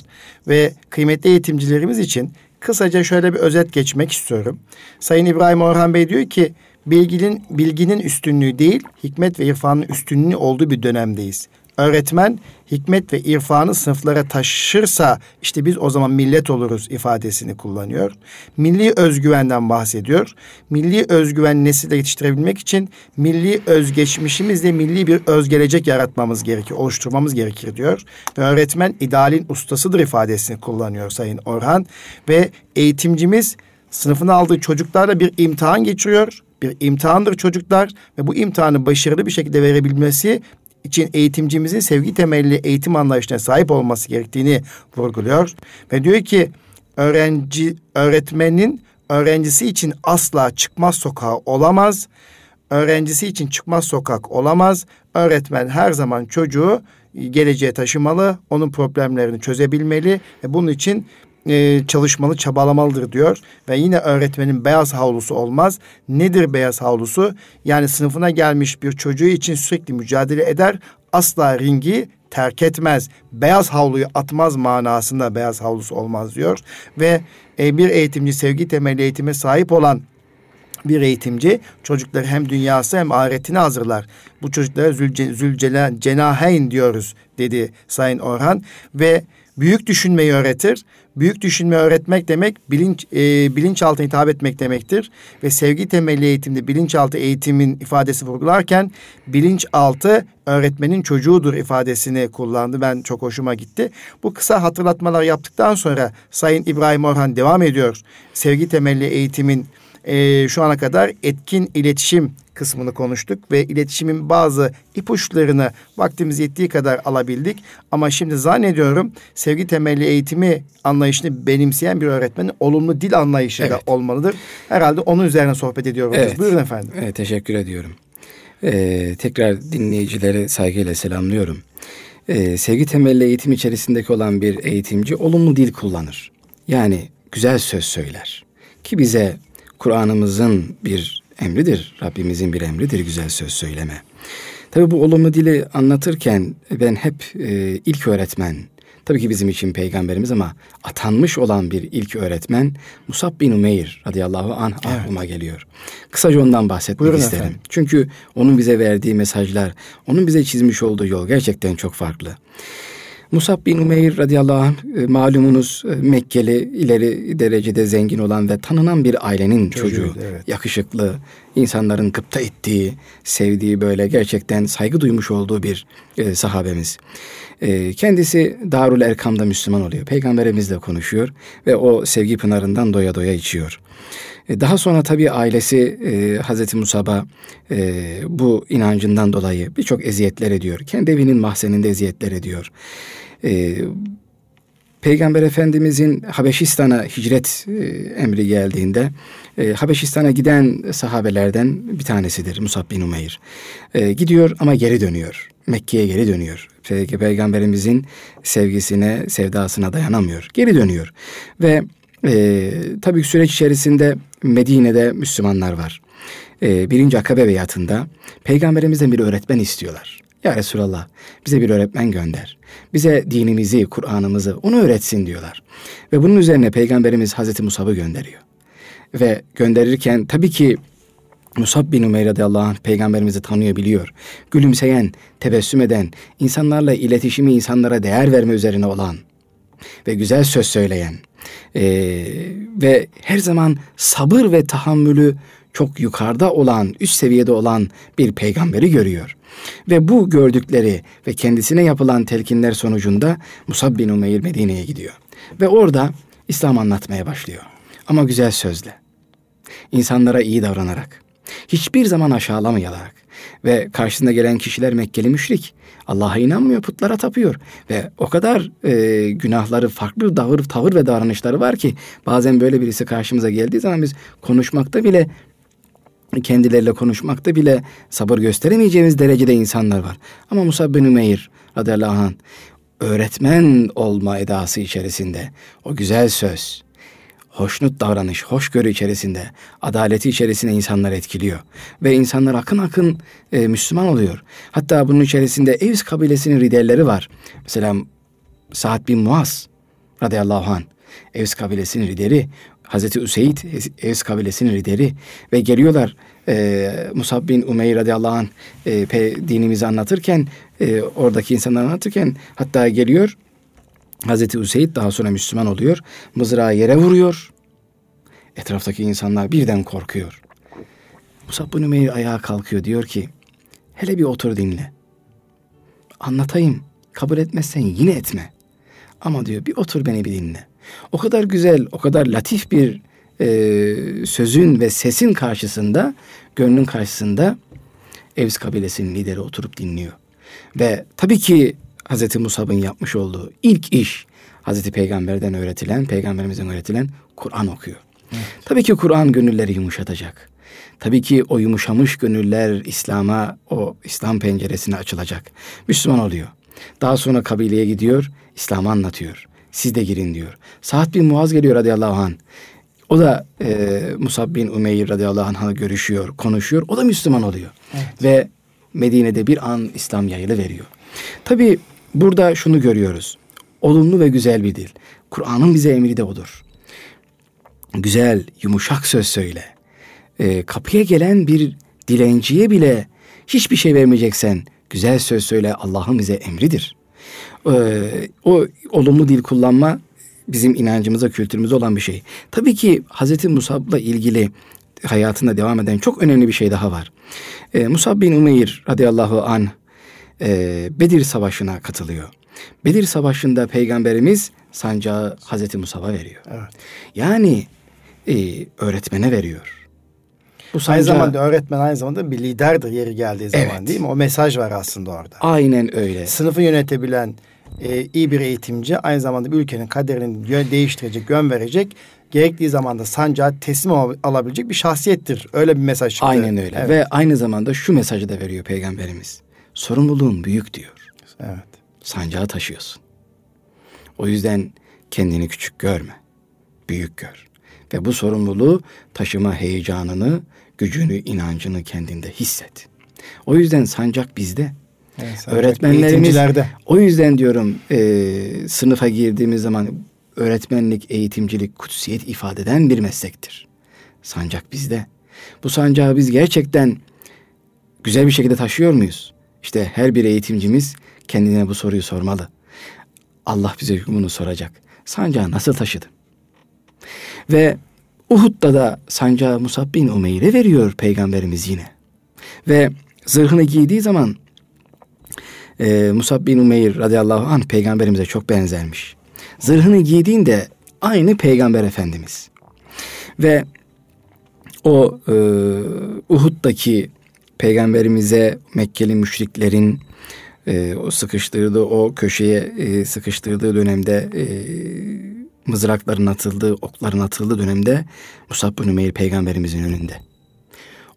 ve kıymetli eğitimcilerimiz için kısaca şöyle bir özet geçmek istiyorum. Sayın İbrahim Orhan Bey diyor ki bilginin bilginin üstünlüğü değil, hikmet ve irfanın üstünlüğü olduğu bir dönemdeyiz. Öğretmen hikmet ve irfanı sınıflara taşırsa işte biz o zaman millet oluruz ifadesini kullanıyor. Milli özgüvenden bahsediyor. Milli özgüven nesille yetiştirebilmek için milli özgeçmişimizle milli bir özgelecek yaratmamız gerekir, oluşturmamız gerekir diyor. Ve öğretmen idealin ustasıdır ifadesini kullanıyor Sayın Orhan. Ve eğitimcimiz sınıfına aldığı çocuklarla bir imtihan geçiriyor. Bir imtihandır çocuklar ve bu imtihanı başarılı bir şekilde verebilmesi için eğitimcimizin sevgi temelli eğitim anlayışına sahip olması gerektiğini vurguluyor. Ve diyor ki öğrenci öğretmenin öğrencisi için asla çıkmaz sokağı olamaz. Öğrencisi için çıkmaz sokak olamaz. Öğretmen her zaman çocuğu geleceğe taşımalı, onun problemlerini çözebilmeli ve bunun için e, çalışmalı, çabalamalıdır diyor. Ve yine öğretmenin beyaz havlusu olmaz. Nedir beyaz havlusu? Yani sınıfına gelmiş bir çocuğu için sürekli mücadele eder. Asla ringi terk etmez. Beyaz havluyu atmaz manasında beyaz havlusu olmaz diyor. Ve e, bir eğitimci sevgi temelli eğitime sahip olan bir eğitimci çocukları hem dünyası hem ahiretini hazırlar. Bu çocuklara zülce, zülcela, cenaheyn diyoruz dedi Sayın Orhan ve büyük düşünmeyi öğretir. Büyük düşünme öğretmek demek bilinç e, bilinçaltına hitap etmek demektir ve sevgi temelli eğitimde bilinçaltı eğitimin ifadesi vurgularken bilinçaltı öğretmenin çocuğudur ifadesini kullandı. Ben çok hoşuma gitti. Bu kısa hatırlatmalar yaptıktan sonra Sayın İbrahim Orhan devam ediyor. Sevgi temelli eğitimin e, şu ana kadar etkin iletişim kısmını konuştuk ve iletişimin bazı ipuçlarını vaktimiz yettiği kadar alabildik. Ama şimdi zannediyorum sevgi temelli eğitimi anlayışını benimseyen bir öğretmenin olumlu dil anlayışı da Evet. olmalıdır. Herhalde onun üzerine sohbet ediyoruz. Evet. Buyurun efendim. Evet, teşekkür ediyorum. Ee, tekrar dinleyicileri saygıyla selamlıyorum. Ee, sevgi temelli eğitim içerisindeki olan bir eğitimci olumlu dil kullanır. Yani güzel söz söyler. Ki bize Kur'an'ımızın bir emridir, Rabbimizin bir emridir güzel söz söyleme. Tabii bu olumlu dili anlatırken ben hep e, ilk öğretmen, tabii ki bizim için peygamberimiz ama atanmış olan bir ilk öğretmen Musab bin Umeyr radıyallahu anh aklıma geliyor. Kısaca ondan bahsetmek Buyurun isterim. efendim. Çünkü onun bize verdiği mesajlar, onun bize çizmiş olduğu yol gerçekten çok farklı. Musab bin Umeyr radıyallahu anh e, malumunuz e, Mekkeli ileri derecede zengin olan ve tanınan bir ailenin çocuğu. Çocuğuydu, evet. Yakışıklı, insanların gıpta ettiği, sevdiği böyle gerçekten saygı duymuş olduğu bir e, sahabemiz. E, kendisi Darul Erkam'da Müslüman oluyor. Peygamberimizle konuşuyor ve o sevgi pınarından doya doya içiyor. E, daha sonra tabii ailesi e, Hazreti Musab'a e, bu inancından dolayı birçok eziyetler ediyor. Kendi evinin mahzeninde eziyetler ediyor. E, Peygamber Efendimizin Habeşistan'a hicret e, emri geldiğinde e, Habeşistan'a giden sahabelerden bir tanesidir Musab bin Umeyr. E, gidiyor ama geri dönüyor. Mekke'ye geri dönüyor. Peygamberimizin sevgisine, sevdasına dayanamıyor. Geri dönüyor. Ve e, tabii süreç içerisinde Medine'de Müslümanlar var. E, birinci Akabe beyatında Peygamberimizden bir öğretmen istiyorlar. Ya Resulallah bize bir öğretmen gönder. Bize dinimizi, Kur'an'ımızı onu öğretsin diyorlar. Ve bunun üzerine Peygamberimiz Hazreti Musab'ı gönderiyor. Ve gönderirken tabii ki Musab bin Umeyr radıyallahu anh peygamberimizi tanıyor biliyor. Gülümseyen, tebessüm eden, insanlarla iletişimi insanlara değer verme üzerine olan ve güzel söz söyleyen e, ve her zaman sabır ve tahammülü çok yukarıda olan, üst seviyede olan bir peygamberi görüyor. Ve bu gördükleri ve kendisine yapılan telkinler sonucunda Musab bin Umeyr Medine'ye gidiyor. Ve orada İslam anlatmaya başlıyor. Ama güzel sözle. İnsanlara iyi davranarak. Hiçbir zaman aşağılamayarak. Ve karşısında gelen kişiler Mekkeli müşrik. Allah'a inanmıyor, putlara tapıyor. Ve o kadar e, günahları, farklı davır, tavır ve davranışları var ki bazen böyle birisi karşımıza geldiği zaman biz konuşmakta bile kendileriyle konuşmakta bile sabır gösteremeyeceğimiz derecede insanlar var. Ama Musa bin Ümeyr radıyallahu anh öğretmen olma edası içerisinde o güzel söz, hoşnut davranış, hoşgörü içerisinde, adaleti içerisinde insanlar etkiliyor. Ve insanlar akın akın e, Müslüman oluyor. Hatta bunun içerisinde Evs kabilesinin liderleri var. Mesela Sa'd bin Muaz radıyallahu anh. Evs kabilesinin lideri. Hazreti Üseyd Evs kabilesinin lideri ve geliyorlar e, Musab bin Umeyr radıyallahu anh e, pe, dinimizi anlatırken e, oradaki insanlar anlatırken hatta geliyor Hazreti Üseyd daha sonra Müslüman oluyor. Mızrağı yere vuruyor. Etraftaki insanlar birden korkuyor. Musab bin Umeyr ayağa kalkıyor diyor ki hele bir otur dinle. Anlatayım. Kabul etmezsen yine etme. Ama diyor bir otur beni bir dinle. O kadar güzel, o kadar latif bir e, sözün ve sesin karşısında, gönlün karşısında Evs kabilesinin lideri oturup dinliyor. Ve tabii ki Hz. Musab'ın yapmış olduğu ilk iş Hz. Peygamber'den öğretilen, Peygamberimizden öğretilen Kur'an okuyor. Evet. Tabii ki Kur'an gönülleri yumuşatacak. Tabii ki o yumuşamış gönüller İslam'a, o İslam penceresine açılacak. Müslüman oluyor. Daha sonra kabileye gidiyor, İslam'ı anlatıyor. Siz de girin diyor. Sa'd bin Muaz geliyor radıyallahu anh. O da e, Musab bin Umeyr radıyallahu anh'la görüşüyor, konuşuyor. O da Müslüman oluyor. Evet. Ve Medine'de bir an İslam yayılı veriyor. Tabii burada şunu görüyoruz. Olumlu ve güzel bir dil. Kur'an'ın bize emri de odur. Güzel, yumuşak söz söyle. E, kapıya gelen bir dilenciye bile hiçbir şey vermeyeceksen güzel söz söyle Allah'ın bize emridir. Ee, o olumlu dil kullanma bizim inancımıza, kültürümüze olan bir şey. Tabii ki Hazreti Musab'la ilgili hayatında devam eden çok önemli bir şey daha var. Ee, Musab bin Umeyr radıyallahu an e, Bedir Savaşı'na katılıyor. Bedir Savaşı'nda Peygamberimiz sancağı Hazreti Musab'a veriyor. Evet. Yani e, öğretmene veriyor. Bu sancağı... Aynı zamanda öğretmen aynı zamanda bir liderdir yeri geldiği zaman evet. değil mi? O mesaj var aslında orada. Aynen öyle. Sınıfı yönetebilen, e, iyi bir eğitimci aynı zamanda bir ülkenin kaderini yön değiştirecek, yön verecek, gerektiği zamanda sancağı teslim alabilecek bir şahsiyettir. Öyle bir mesaj çıktı. Aynen öyle. Evet. Ve aynı zamanda şu mesajı da veriyor peygamberimiz. Sorumluluğun büyük diyor. Evet. Sancağı taşıyorsun. O yüzden kendini küçük görme. Büyük gör. Ve bu sorumluluğu taşıma heyecanını, gücünü, inancını kendinde hisset. O yüzden sancak bizde. Evet, Öğretmenlerimiz o yüzden diyorum e, sınıfa girdiğimiz zaman öğretmenlik, eğitimcilik kutsiyet ifade eden bir meslektir. Sancak bizde. Bu sancağı biz gerçekten güzel bir şekilde taşıyor muyuz? İşte her bir eğitimcimiz kendine bu soruyu sormalı. Allah bize bunu soracak. Sancağı nasıl taşıdı? Ve Uhud'da da sancağı Musab bin Umeyr'e veriyor peygamberimiz yine. Ve zırhını giydiği zaman e, Musab bin Umeyr radıyallahu anh peygamberimize çok benzermiş. Zırhını giydiğinde aynı peygamber efendimiz. Ve o e, Uhud'daki peygamberimize Mekkeli müşriklerin e, o sıkıştırdığı o köşeye e, sıkıştırdığı dönemde e, mızrakların atıldığı, okların atıldığı dönemde Musab bin Umeyr peygamberimizin önünde.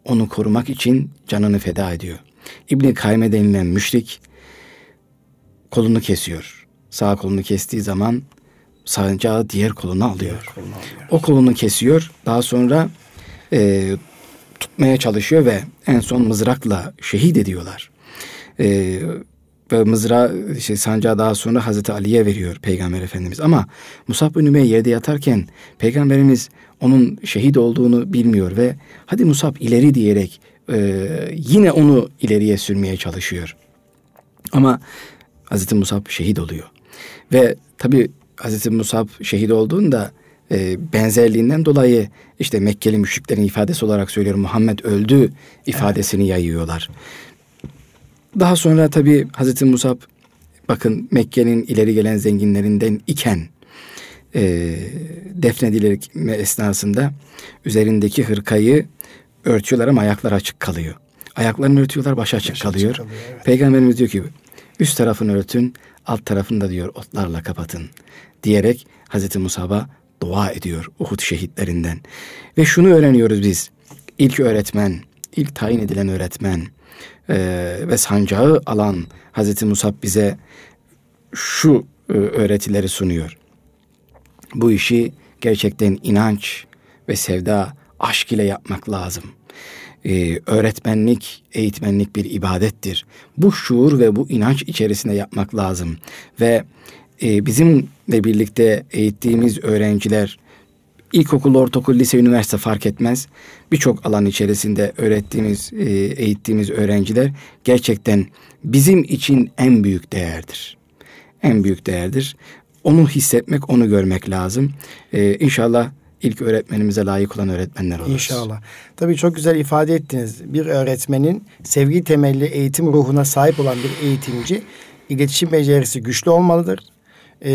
Onu korumak için canını feda ediyor. İbni Kayme denilen müşrik kolunu kesiyor. Sağ kolunu kestiği zaman sancağı diğer kolunu alıyor. kolunu alıyor. O kolunu kesiyor. Daha sonra e, tutmaya çalışıyor ve en son mızrakla şehit ediyorlar. E, ve mızra şey, sancağı daha sonra Hazreti Ali'ye veriyor Peygamber Efendimiz. Ama Musab bin Ümeyye yerde yatarken Peygamberimiz onun şehit olduğunu bilmiyor ve hadi Musab ileri diyerek e, yine onu ileriye sürmeye çalışıyor. Ama Hazreti Musab şehit oluyor. Ve tabi Hazreti Musab şehit olduğunda e, benzerliğinden dolayı işte Mekkeli müşriklerin ifadesi olarak söylüyorum Muhammed öldü ifadesini evet. yayıyorlar. Daha sonra tabi Hazreti Musab bakın Mekke'nin ileri gelen zenginlerinden iken e, defnedilirme esnasında üzerindeki hırkayı örtüyorlar ama ayaklar açık kalıyor. Ayaklarını örtüyorlar, baş açık baş kalıyor. Açık kalıyor evet. Peygamberimiz diyor ki üst tarafını örtün, alt tarafını da diyor otlarla kapatın diyerek Hazreti Musab'a dua ediyor Uhud şehitlerinden. Ve şunu öğreniyoruz biz. İlk öğretmen, ilk tayin edilen öğretmen e, ve sancağı alan Hazreti Musab bize şu e, öğretileri sunuyor. Bu işi gerçekten inanç ve sevda, aşk ile yapmak lazım. Ee, öğretmenlik, eğitmenlik bir ibadettir. Bu şuur ve bu inanç içerisinde yapmak lazım. Ve e, bizimle birlikte eğittiğimiz öğrenciler ilkokul, ortaokul, lise, üniversite fark etmez. Birçok alan içerisinde öğrettiğimiz, e, eğittiğimiz öğrenciler gerçekten bizim için en büyük değerdir. En büyük değerdir. Onu hissetmek, onu görmek lazım. Ee, inşallah ilk öğretmenimize layık olan öğretmenler oluruz. İnşallah. Tabii çok güzel ifade ettiniz. Bir öğretmenin sevgi temelli eğitim ruhuna sahip olan bir eğitimci iletişim becerisi güçlü olmalıdır e,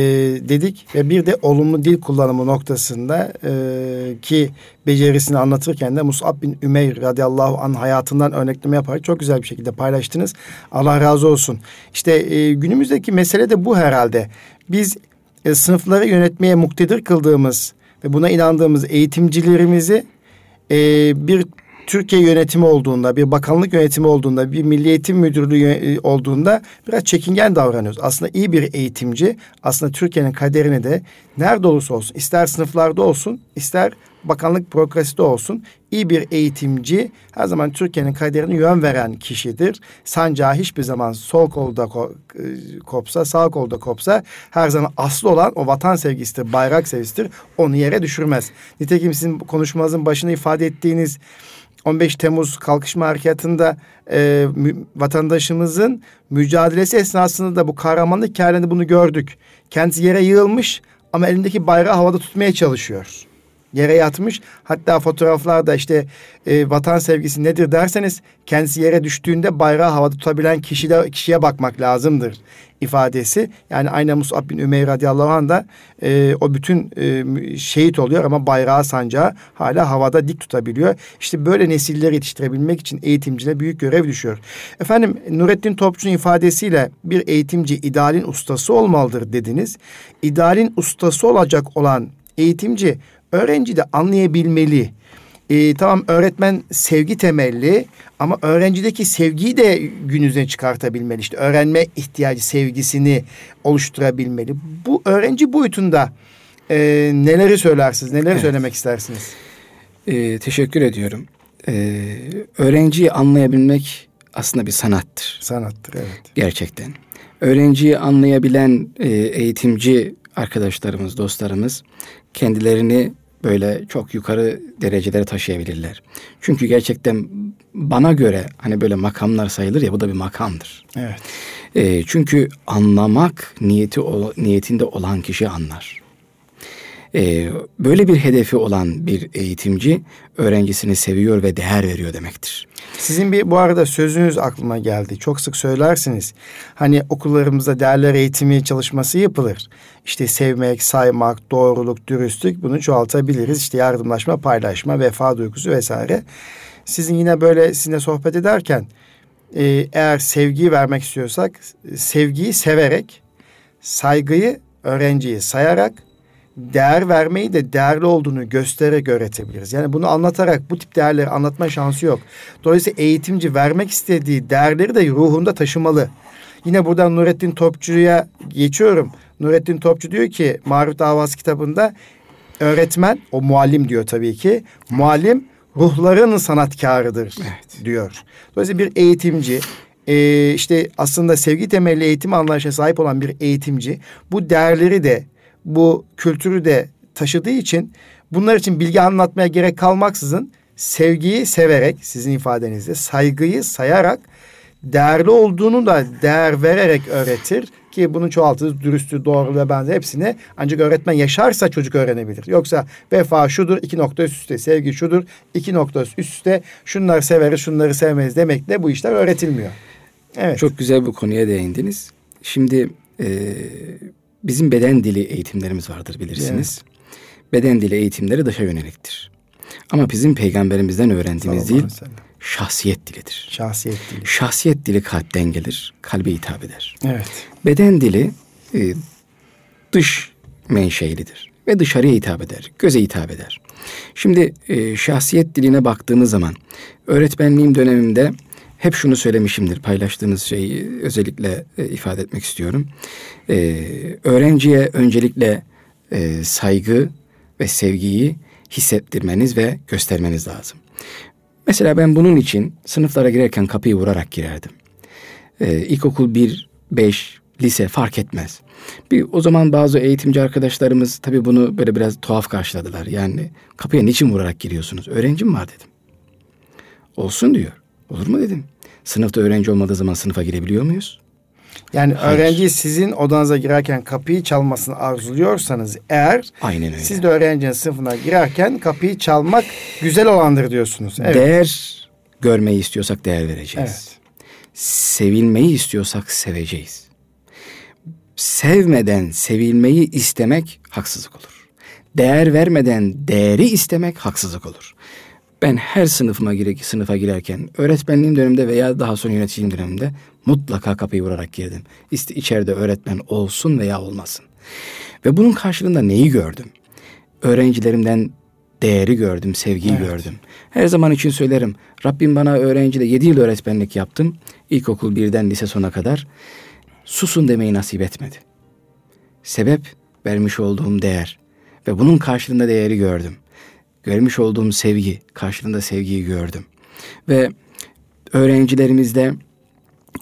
dedik ve bir de olumlu dil kullanımı noktasında e, ki becerisini anlatırken de Mus'ab bin Ümeyr radıyallahu anh hayatından örnekleme yaparak çok güzel bir şekilde paylaştınız. Allah razı olsun. İşte e, günümüzdeki mesele de bu herhalde. Biz e, sınıfları yönetmeye muktedir kıldığımız ve buna inandığımız eğitimcilerimizi e, bir Türkiye yönetimi olduğunda, bir bakanlık yönetimi olduğunda, bir milli eğitim müdürlüğü e, olduğunda biraz çekingen davranıyoruz. Aslında iyi bir eğitimci aslında Türkiye'nin kaderini de nerede olursa olsun, ister sınıflarda olsun, ister bakanlık bürokraside olsun iyi bir eğitimci her zaman Türkiye'nin kaderini yön veren kişidir. Sancağı hiçbir zaman sol kolda e, kopsa, sağ kolda kopsa her zaman aslı olan o vatan sevgisidir, bayrak sevgisidir. Onu yere düşürmez. Nitekim sizin konuşmanızın başında ifade ettiğiniz 15 Temmuz kalkışma harekatında e, mü, vatandaşımızın mücadelesi esnasında da bu kahramanlık hikayende bunu gördük. Kendisi yere yığılmış ama elindeki bayrağı havada tutmaya çalışıyor. Yere yatmış. Hatta fotoğraflarda işte e, vatan sevgisi nedir derseniz kendisi yere düştüğünde bayrağı havada tutabilen kişide, kişiye bakmak lazımdır ifadesi. Yani aynen Musab bin Ümeyr radıyallahu anh da e, o bütün e, şehit oluyor ama bayrağı sancağı hala havada dik tutabiliyor. İşte böyle nesilleri yetiştirebilmek için eğitimcilere büyük görev düşüyor. Efendim Nurettin Topçu'nun ifadesiyle bir eğitimci idealin ustası olmalıdır dediniz. İdealin ustası olacak olan eğitimci öğrenci de anlayabilmeli e, tamam öğretmen sevgi temelli ama öğrencideki sevgiyi de gün yüzüne çıkartabilmeli. İşte öğrenme ihtiyacı sevgisini oluşturabilmeli. Bu öğrenci boyutunda e, neleri söylersiniz, neleri evet. söylemek istersiniz? E, teşekkür ediyorum. E, öğrenciyi anlayabilmek aslında bir sanattır. Sanattır, evet. Gerçekten. Öğrenciyi anlayabilen e, eğitimci arkadaşlarımız, dostlarımız kendilerini böyle çok yukarı derecelere taşıyabilirler. Çünkü gerçekten bana göre hani böyle makamlar sayılır ya bu da bir makamdır. Evet. E, çünkü anlamak niyeti niyetinde olan kişi anlar. E, böyle bir hedefi olan bir eğitimci öğrencisini seviyor ve değer veriyor demektir. Sizin bir bu arada sözünüz aklıma geldi. Çok sık söylersiniz. Hani okullarımızda değerler eğitimi çalışması yapılır. İşte sevmek, saymak, doğruluk, dürüstlük bunu çoğaltabiliriz. İşte yardımlaşma, paylaşma, vefa duygusu vesaire. Sizin yine böyle sizinle sohbet ederken e, eğer sevgiyi vermek istiyorsak sevgiyi severek, saygıyı öğrenciyi sayarak, değer vermeyi de değerli olduğunu göstererek öğretebiliriz. Yani bunu anlatarak bu tip değerleri anlatma şansı yok. Dolayısıyla eğitimci vermek istediği değerleri de ruhunda taşımalı. Yine buradan Nurettin Topçu'ya geçiyorum. Nurettin Topçu diyor ki Marif Davası kitabında öğretmen, o muallim diyor tabii ki. Muallim ruhların sanatkarıdır evet. diyor. Dolayısıyla bir eğitimci e, işte aslında sevgi temelli eğitim anlayışına sahip olan bir eğitimci bu değerleri de bu kültürü de taşıdığı için bunlar için bilgi anlatmaya gerek kalmaksızın sevgiyi severek sizin ifadenizde saygıyı sayarak değerli olduğunu da değer vererek öğretir ki bunun çoğaltısı dürüstlüğü, doğru ve benzer hepsini ancak öğretmen yaşarsa çocuk öğrenebilir. Yoksa vefa şudur, iki nokta üst üste, sevgi şudur, iki nokta üst üste, şunları severiz, şunları sevmeyiz demekle bu işler öğretilmiyor. Evet. Çok güzel bu konuya değindiniz. Şimdi e, bizim beden dili eğitimlerimiz vardır bilirsiniz. Evet. Beden dili eğitimleri dışa yöneliktir. Ama bizim peygamberimizden öğrendiğimiz dil şahsiyet dilidir. Şahsiyet dili. Şahsiyet dili kalpten gelir, kalbe hitap eder. Evet. Beden dili e, dış menşeilidir ve dışarıya hitap eder, göze hitap eder. Şimdi e, şahsiyet diline baktığımız zaman öğretmenliğim dönemimde hep şunu söylemişimdir. Paylaştığınız şeyi özellikle e, ifade etmek istiyorum. E, öğrenciye öncelikle e, saygı ve sevgiyi hissettirmeniz ve göstermeniz lazım. Mesela ben bunun için sınıflara girerken kapıyı vurarak girerdim. Ee, ilkokul 1, 5, lise fark etmez. Bir o zaman bazı eğitimci arkadaşlarımız tabii bunu böyle biraz tuhaf karşıladılar. Yani kapıya niçin vurarak giriyorsunuz? Öğrencim var dedim. Olsun diyor. Olur mu dedim. Sınıfta öğrenci olmadığı zaman sınıfa girebiliyor muyuz? Yani Hayır. öğrenci sizin odanıza girerken kapıyı çalmasını arzuluyorsanız eğer Aynen öyle. siz de öğrencinin sınıfına girerken kapıyı çalmak güzel olandır diyorsunuz. Evet. Değer görmeyi istiyorsak değer vereceğiz. Evet. Sevilmeyi istiyorsak seveceğiz. Sevmeden sevilmeyi istemek haksızlık olur. Değer vermeden değeri istemek haksızlık olur. Ben her sınıfıma gire, sınıfa girerken öğretmenliğim döneminde veya daha sonra yöneticiliğim döneminde mutlaka kapıyı vurarak girdim. İşte içeride öğretmen olsun veya olmasın. Ve bunun karşılığında neyi gördüm? Öğrencilerimden değeri gördüm, sevgiyi evet. gördüm. Her zaman için söylerim. Rabbim bana öğrencide 7 yıl öğretmenlik yaptım. İlkokul birden lise sona kadar. Susun demeyi nasip etmedi. Sebep vermiş olduğum değer. Ve bunun karşılığında değeri gördüm görmüş olduğum sevgi, karşılığında sevgiyi gördüm. Ve öğrencilerimizde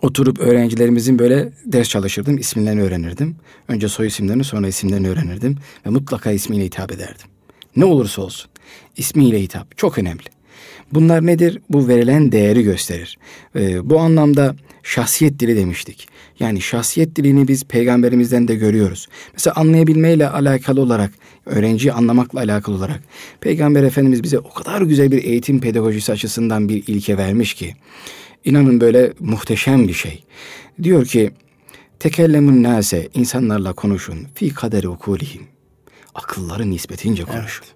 oturup öğrencilerimizin böyle ders çalışırdım, isimlerini öğrenirdim. Önce soy isimlerini sonra isimlerini öğrenirdim ve mutlaka ismiyle hitap ederdim. Ne olursa olsun ismiyle hitap çok önemli. Bunlar nedir? Bu verilen değeri gösterir. Ee, bu anlamda şahsiyet dili demiştik. Yani şahsiyet dilini biz peygamberimizden de görüyoruz. Mesela anlayabilmeyle alakalı olarak, öğrenciyi anlamakla alakalı olarak peygamber efendimiz bize o kadar güzel bir eğitim pedagojisi açısından bir ilke vermiş ki inanın böyle muhteşem bir şey. Diyor ki tekellemun nase insanlarla konuşun fi kaderi ukulihim. Akılları nispetince konuşun. Evet.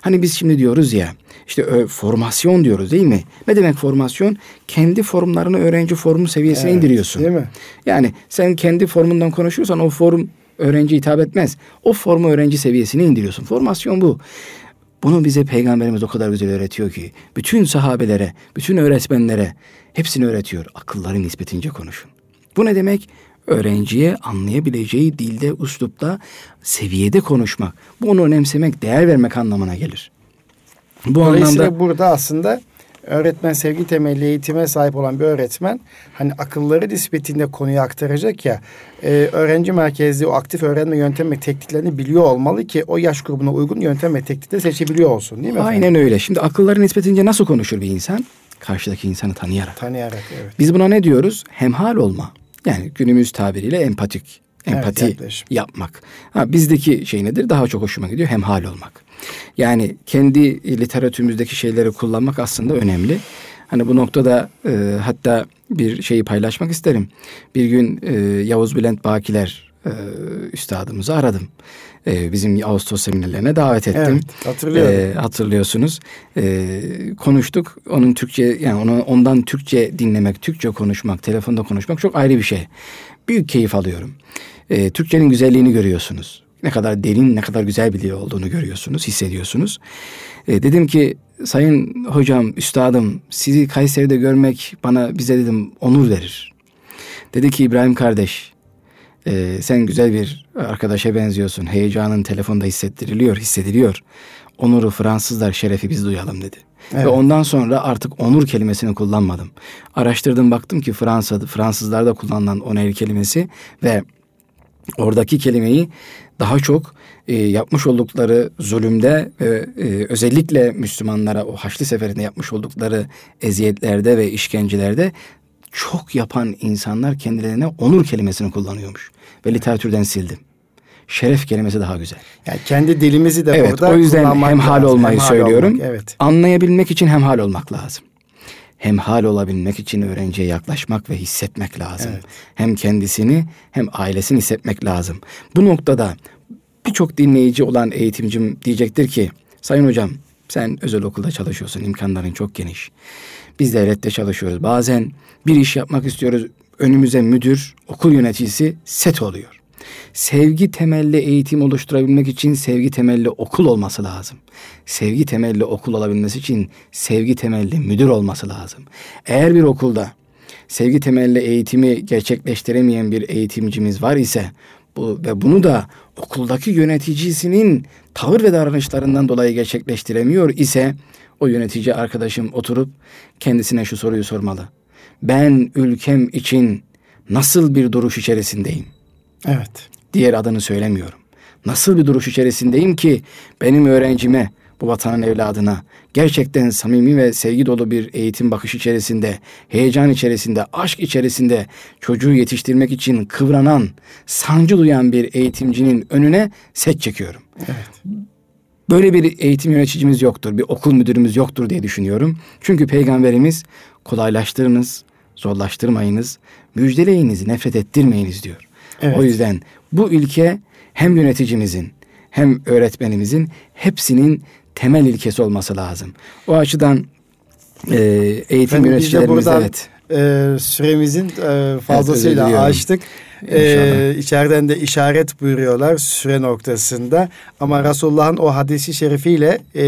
Hani biz şimdi diyoruz ya işte ö, formasyon diyoruz değil mi? Ne demek formasyon? Kendi formlarını öğrenci formu seviyesine evet, indiriyorsun. Değil mi? Yani sen kendi formundan konuşursan o form öğrenci hitap etmez. O formu öğrenci seviyesine indiriyorsun. Formasyon bu. Bunu bize peygamberimiz o kadar güzel öğretiyor ki bütün sahabelere, bütün öğretmenlere hepsini öğretiyor. Akılları nispetince konuşun. Bu ne demek? Öğrenciye anlayabileceği dilde, uslupta, seviyede konuşmak. Bu onu önemsemek, değer vermek anlamına gelir. Bu Dolayısıyla anlamda burada aslında öğretmen sevgi temelli eğitime sahip olan bir öğretmen hani akılları nispetinde konuyu aktaracak ya e, öğrenci merkezli o aktif öğrenme yöntem ve tekniklerini biliyor olmalı ki o yaş grubuna uygun yöntem ve teknikleri seçebiliyor olsun değil mi Aynen efendim? öyle. Şimdi akılları nispetince nasıl konuşur bir insan? Karşıdaki insanı tanıyarak. Tanıyarak evet. Biz buna ne diyoruz? Hemhal olma. Yani günümüz tabiriyle empatik, empati Evet, yapmak. Ha, bizdeki şey nedir? Daha çok hoşuma gidiyor hemhal olmak. Yani kendi literatürümüzdeki şeyleri kullanmak aslında önemli. Hani bu noktada e, hatta bir şeyi paylaşmak isterim. Bir gün e, Yavuz Bülent Bakiler e, üstadımızı aradım. E, bizim Ağustos seminerlerine davet ettim. Evet, hatırlıyorum. E, hatırlıyorsunuz. E, konuştuk. Onun Türkçe yani onu, ondan Türkçe dinlemek, Türkçe konuşmak, telefonda konuşmak çok ayrı bir şey. Büyük keyif alıyorum. E, Türkçenin güzelliğini görüyorsunuz. Ne kadar derin, ne kadar güzel bir dil olduğunu görüyorsunuz, hissediyorsunuz. E, dedim ki sayın hocam, üstadım sizi Kayseri'de görmek bana bize dedim onur verir. Dedi ki İbrahim kardeş e, sen güzel bir arkadaşa benziyorsun. Heyecanın telefonda hissettiriliyor, hissediliyor. Onuru Fransızlar şerefi biz duyalım dedi. Evet. Ve ondan sonra artık onur kelimesini kullanmadım. Araştırdım baktım ki Fransa'da Fransızlarda kullanılan onur kelimesi ve oradaki kelimeyi daha çok e, yapmış oldukları zulümde ve e, özellikle Müslümanlara o Haçlı Seferi'nde yapmış oldukları eziyetlerde ve işkencelerde çok yapan insanlar kendilerine onur kelimesini kullanıyormuş. Ve literatürden sildim. Şeref kelimesi daha güzel. Yani kendi dilimizi de evet, burada o yüzden hemhal lazım. olmayı hemhal söylüyorum. Olmak, evet. Anlayabilmek için hemhal olmak lazım. Hemhal olabilmek için öğrenciye yaklaşmak ve hissetmek lazım. Evet. Hem kendisini hem ailesini hissetmek lazım. Bu noktada birçok dinleyici olan eğitimcim diyecektir ki Sayın hocam sen özel okulda çalışıyorsun imkanların çok geniş. Biz devlette çalışıyoruz. Bazen bir iş yapmak istiyoruz. Önümüze müdür, okul yöneticisi set oluyor. Sevgi temelli eğitim oluşturabilmek için sevgi temelli okul olması lazım. Sevgi temelli okul olabilmesi için sevgi temelli müdür olması lazım. Eğer bir okulda sevgi temelli eğitimi gerçekleştiremeyen bir eğitimcimiz var ise bu ve bunu da okuldaki yöneticisinin tavır ve davranışlarından dolayı gerçekleştiremiyor ise o yönetici arkadaşım oturup kendisine şu soruyu sormalı. Ben ülkem için nasıl bir duruş içerisindeyim? Evet. Diğer adını söylemiyorum. Nasıl bir duruş içerisindeyim ki benim öğrencime, bu vatanın evladına gerçekten samimi ve sevgi dolu bir eğitim bakış içerisinde, heyecan içerisinde, aşk içerisinde çocuğu yetiştirmek için kıvranan, sancı duyan bir eğitimcinin önüne set çekiyorum. Evet. Böyle bir eğitim yöneticimiz yoktur, bir okul müdürümüz yoktur diye düşünüyorum. Çünkü peygamberimiz kolaylaştırınız, zorlaştırmayınız, müjdeleyiniz, nefret ettirmeyiniz diyor. Evet. O yüzden bu ilke hem yöneticimizin hem öğretmenimizin hepsinin temel ilkesi olması lazım. O açıdan e, eğitim Efendim, yöneticilerimiz evet. E, süremizin e, fazlasıyla evet, açtık. Ee, içeriden de işaret buyuruyorlar süre noktasında. Ama Resulullah'ın o hadisi şerifiyle e,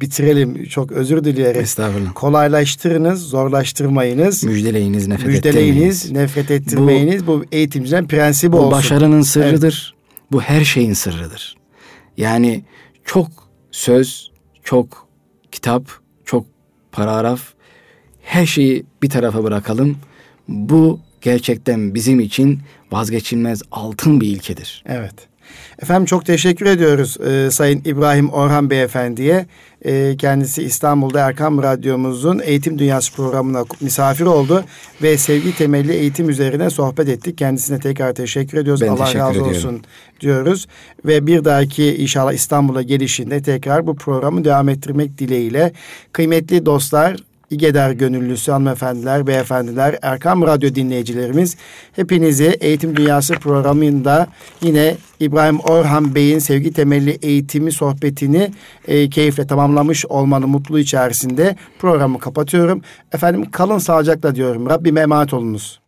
bitirelim. Çok özür dileyerek. Estağfurullah. Kolaylaştırınız, zorlaştırmayınız. Müjdeleyiniz, nefret Müjdeleyiniz, ettirmeyiniz. nefret ettirmeyiniz. Bu, bu eğitimcilerin prensibi bu olsun. Bu başarının sırrıdır. Evet. Bu her şeyin sırrıdır. Yani çok söz, çok kitap, çok paragraf her şeyi bir tarafa bırakalım. Bu gerçekten bizim için vazgeçilmez altın bir ilkedir. Evet. Efendim çok teşekkür ediyoruz e, Sayın İbrahim Orhan Beyefendi'ye. E, kendisi İstanbul'da Erkam Radyomuzun Eğitim Dünyası programına misafir oldu ve sevgi temelli eğitim üzerine sohbet ettik. Kendisine tekrar teşekkür ediyoruz. Ben Allah teşekkür razı ediyorum. olsun diyoruz. Ve bir dahaki inşallah İstanbul'a gelişinde tekrar bu programı devam ettirmek dileğiyle kıymetli dostlar İgeder gönüllüsü hanımefendiler, beyefendiler, Erkam Radyo dinleyicilerimiz hepinizi Eğitim Dünyası programında yine İbrahim Orhan Bey'in sevgi temelli eğitimi sohbetini e, keyifle tamamlamış olmanın mutlu içerisinde programı kapatıyorum. Efendim kalın sağlıcakla diyorum. Rabbime emanet olunuz.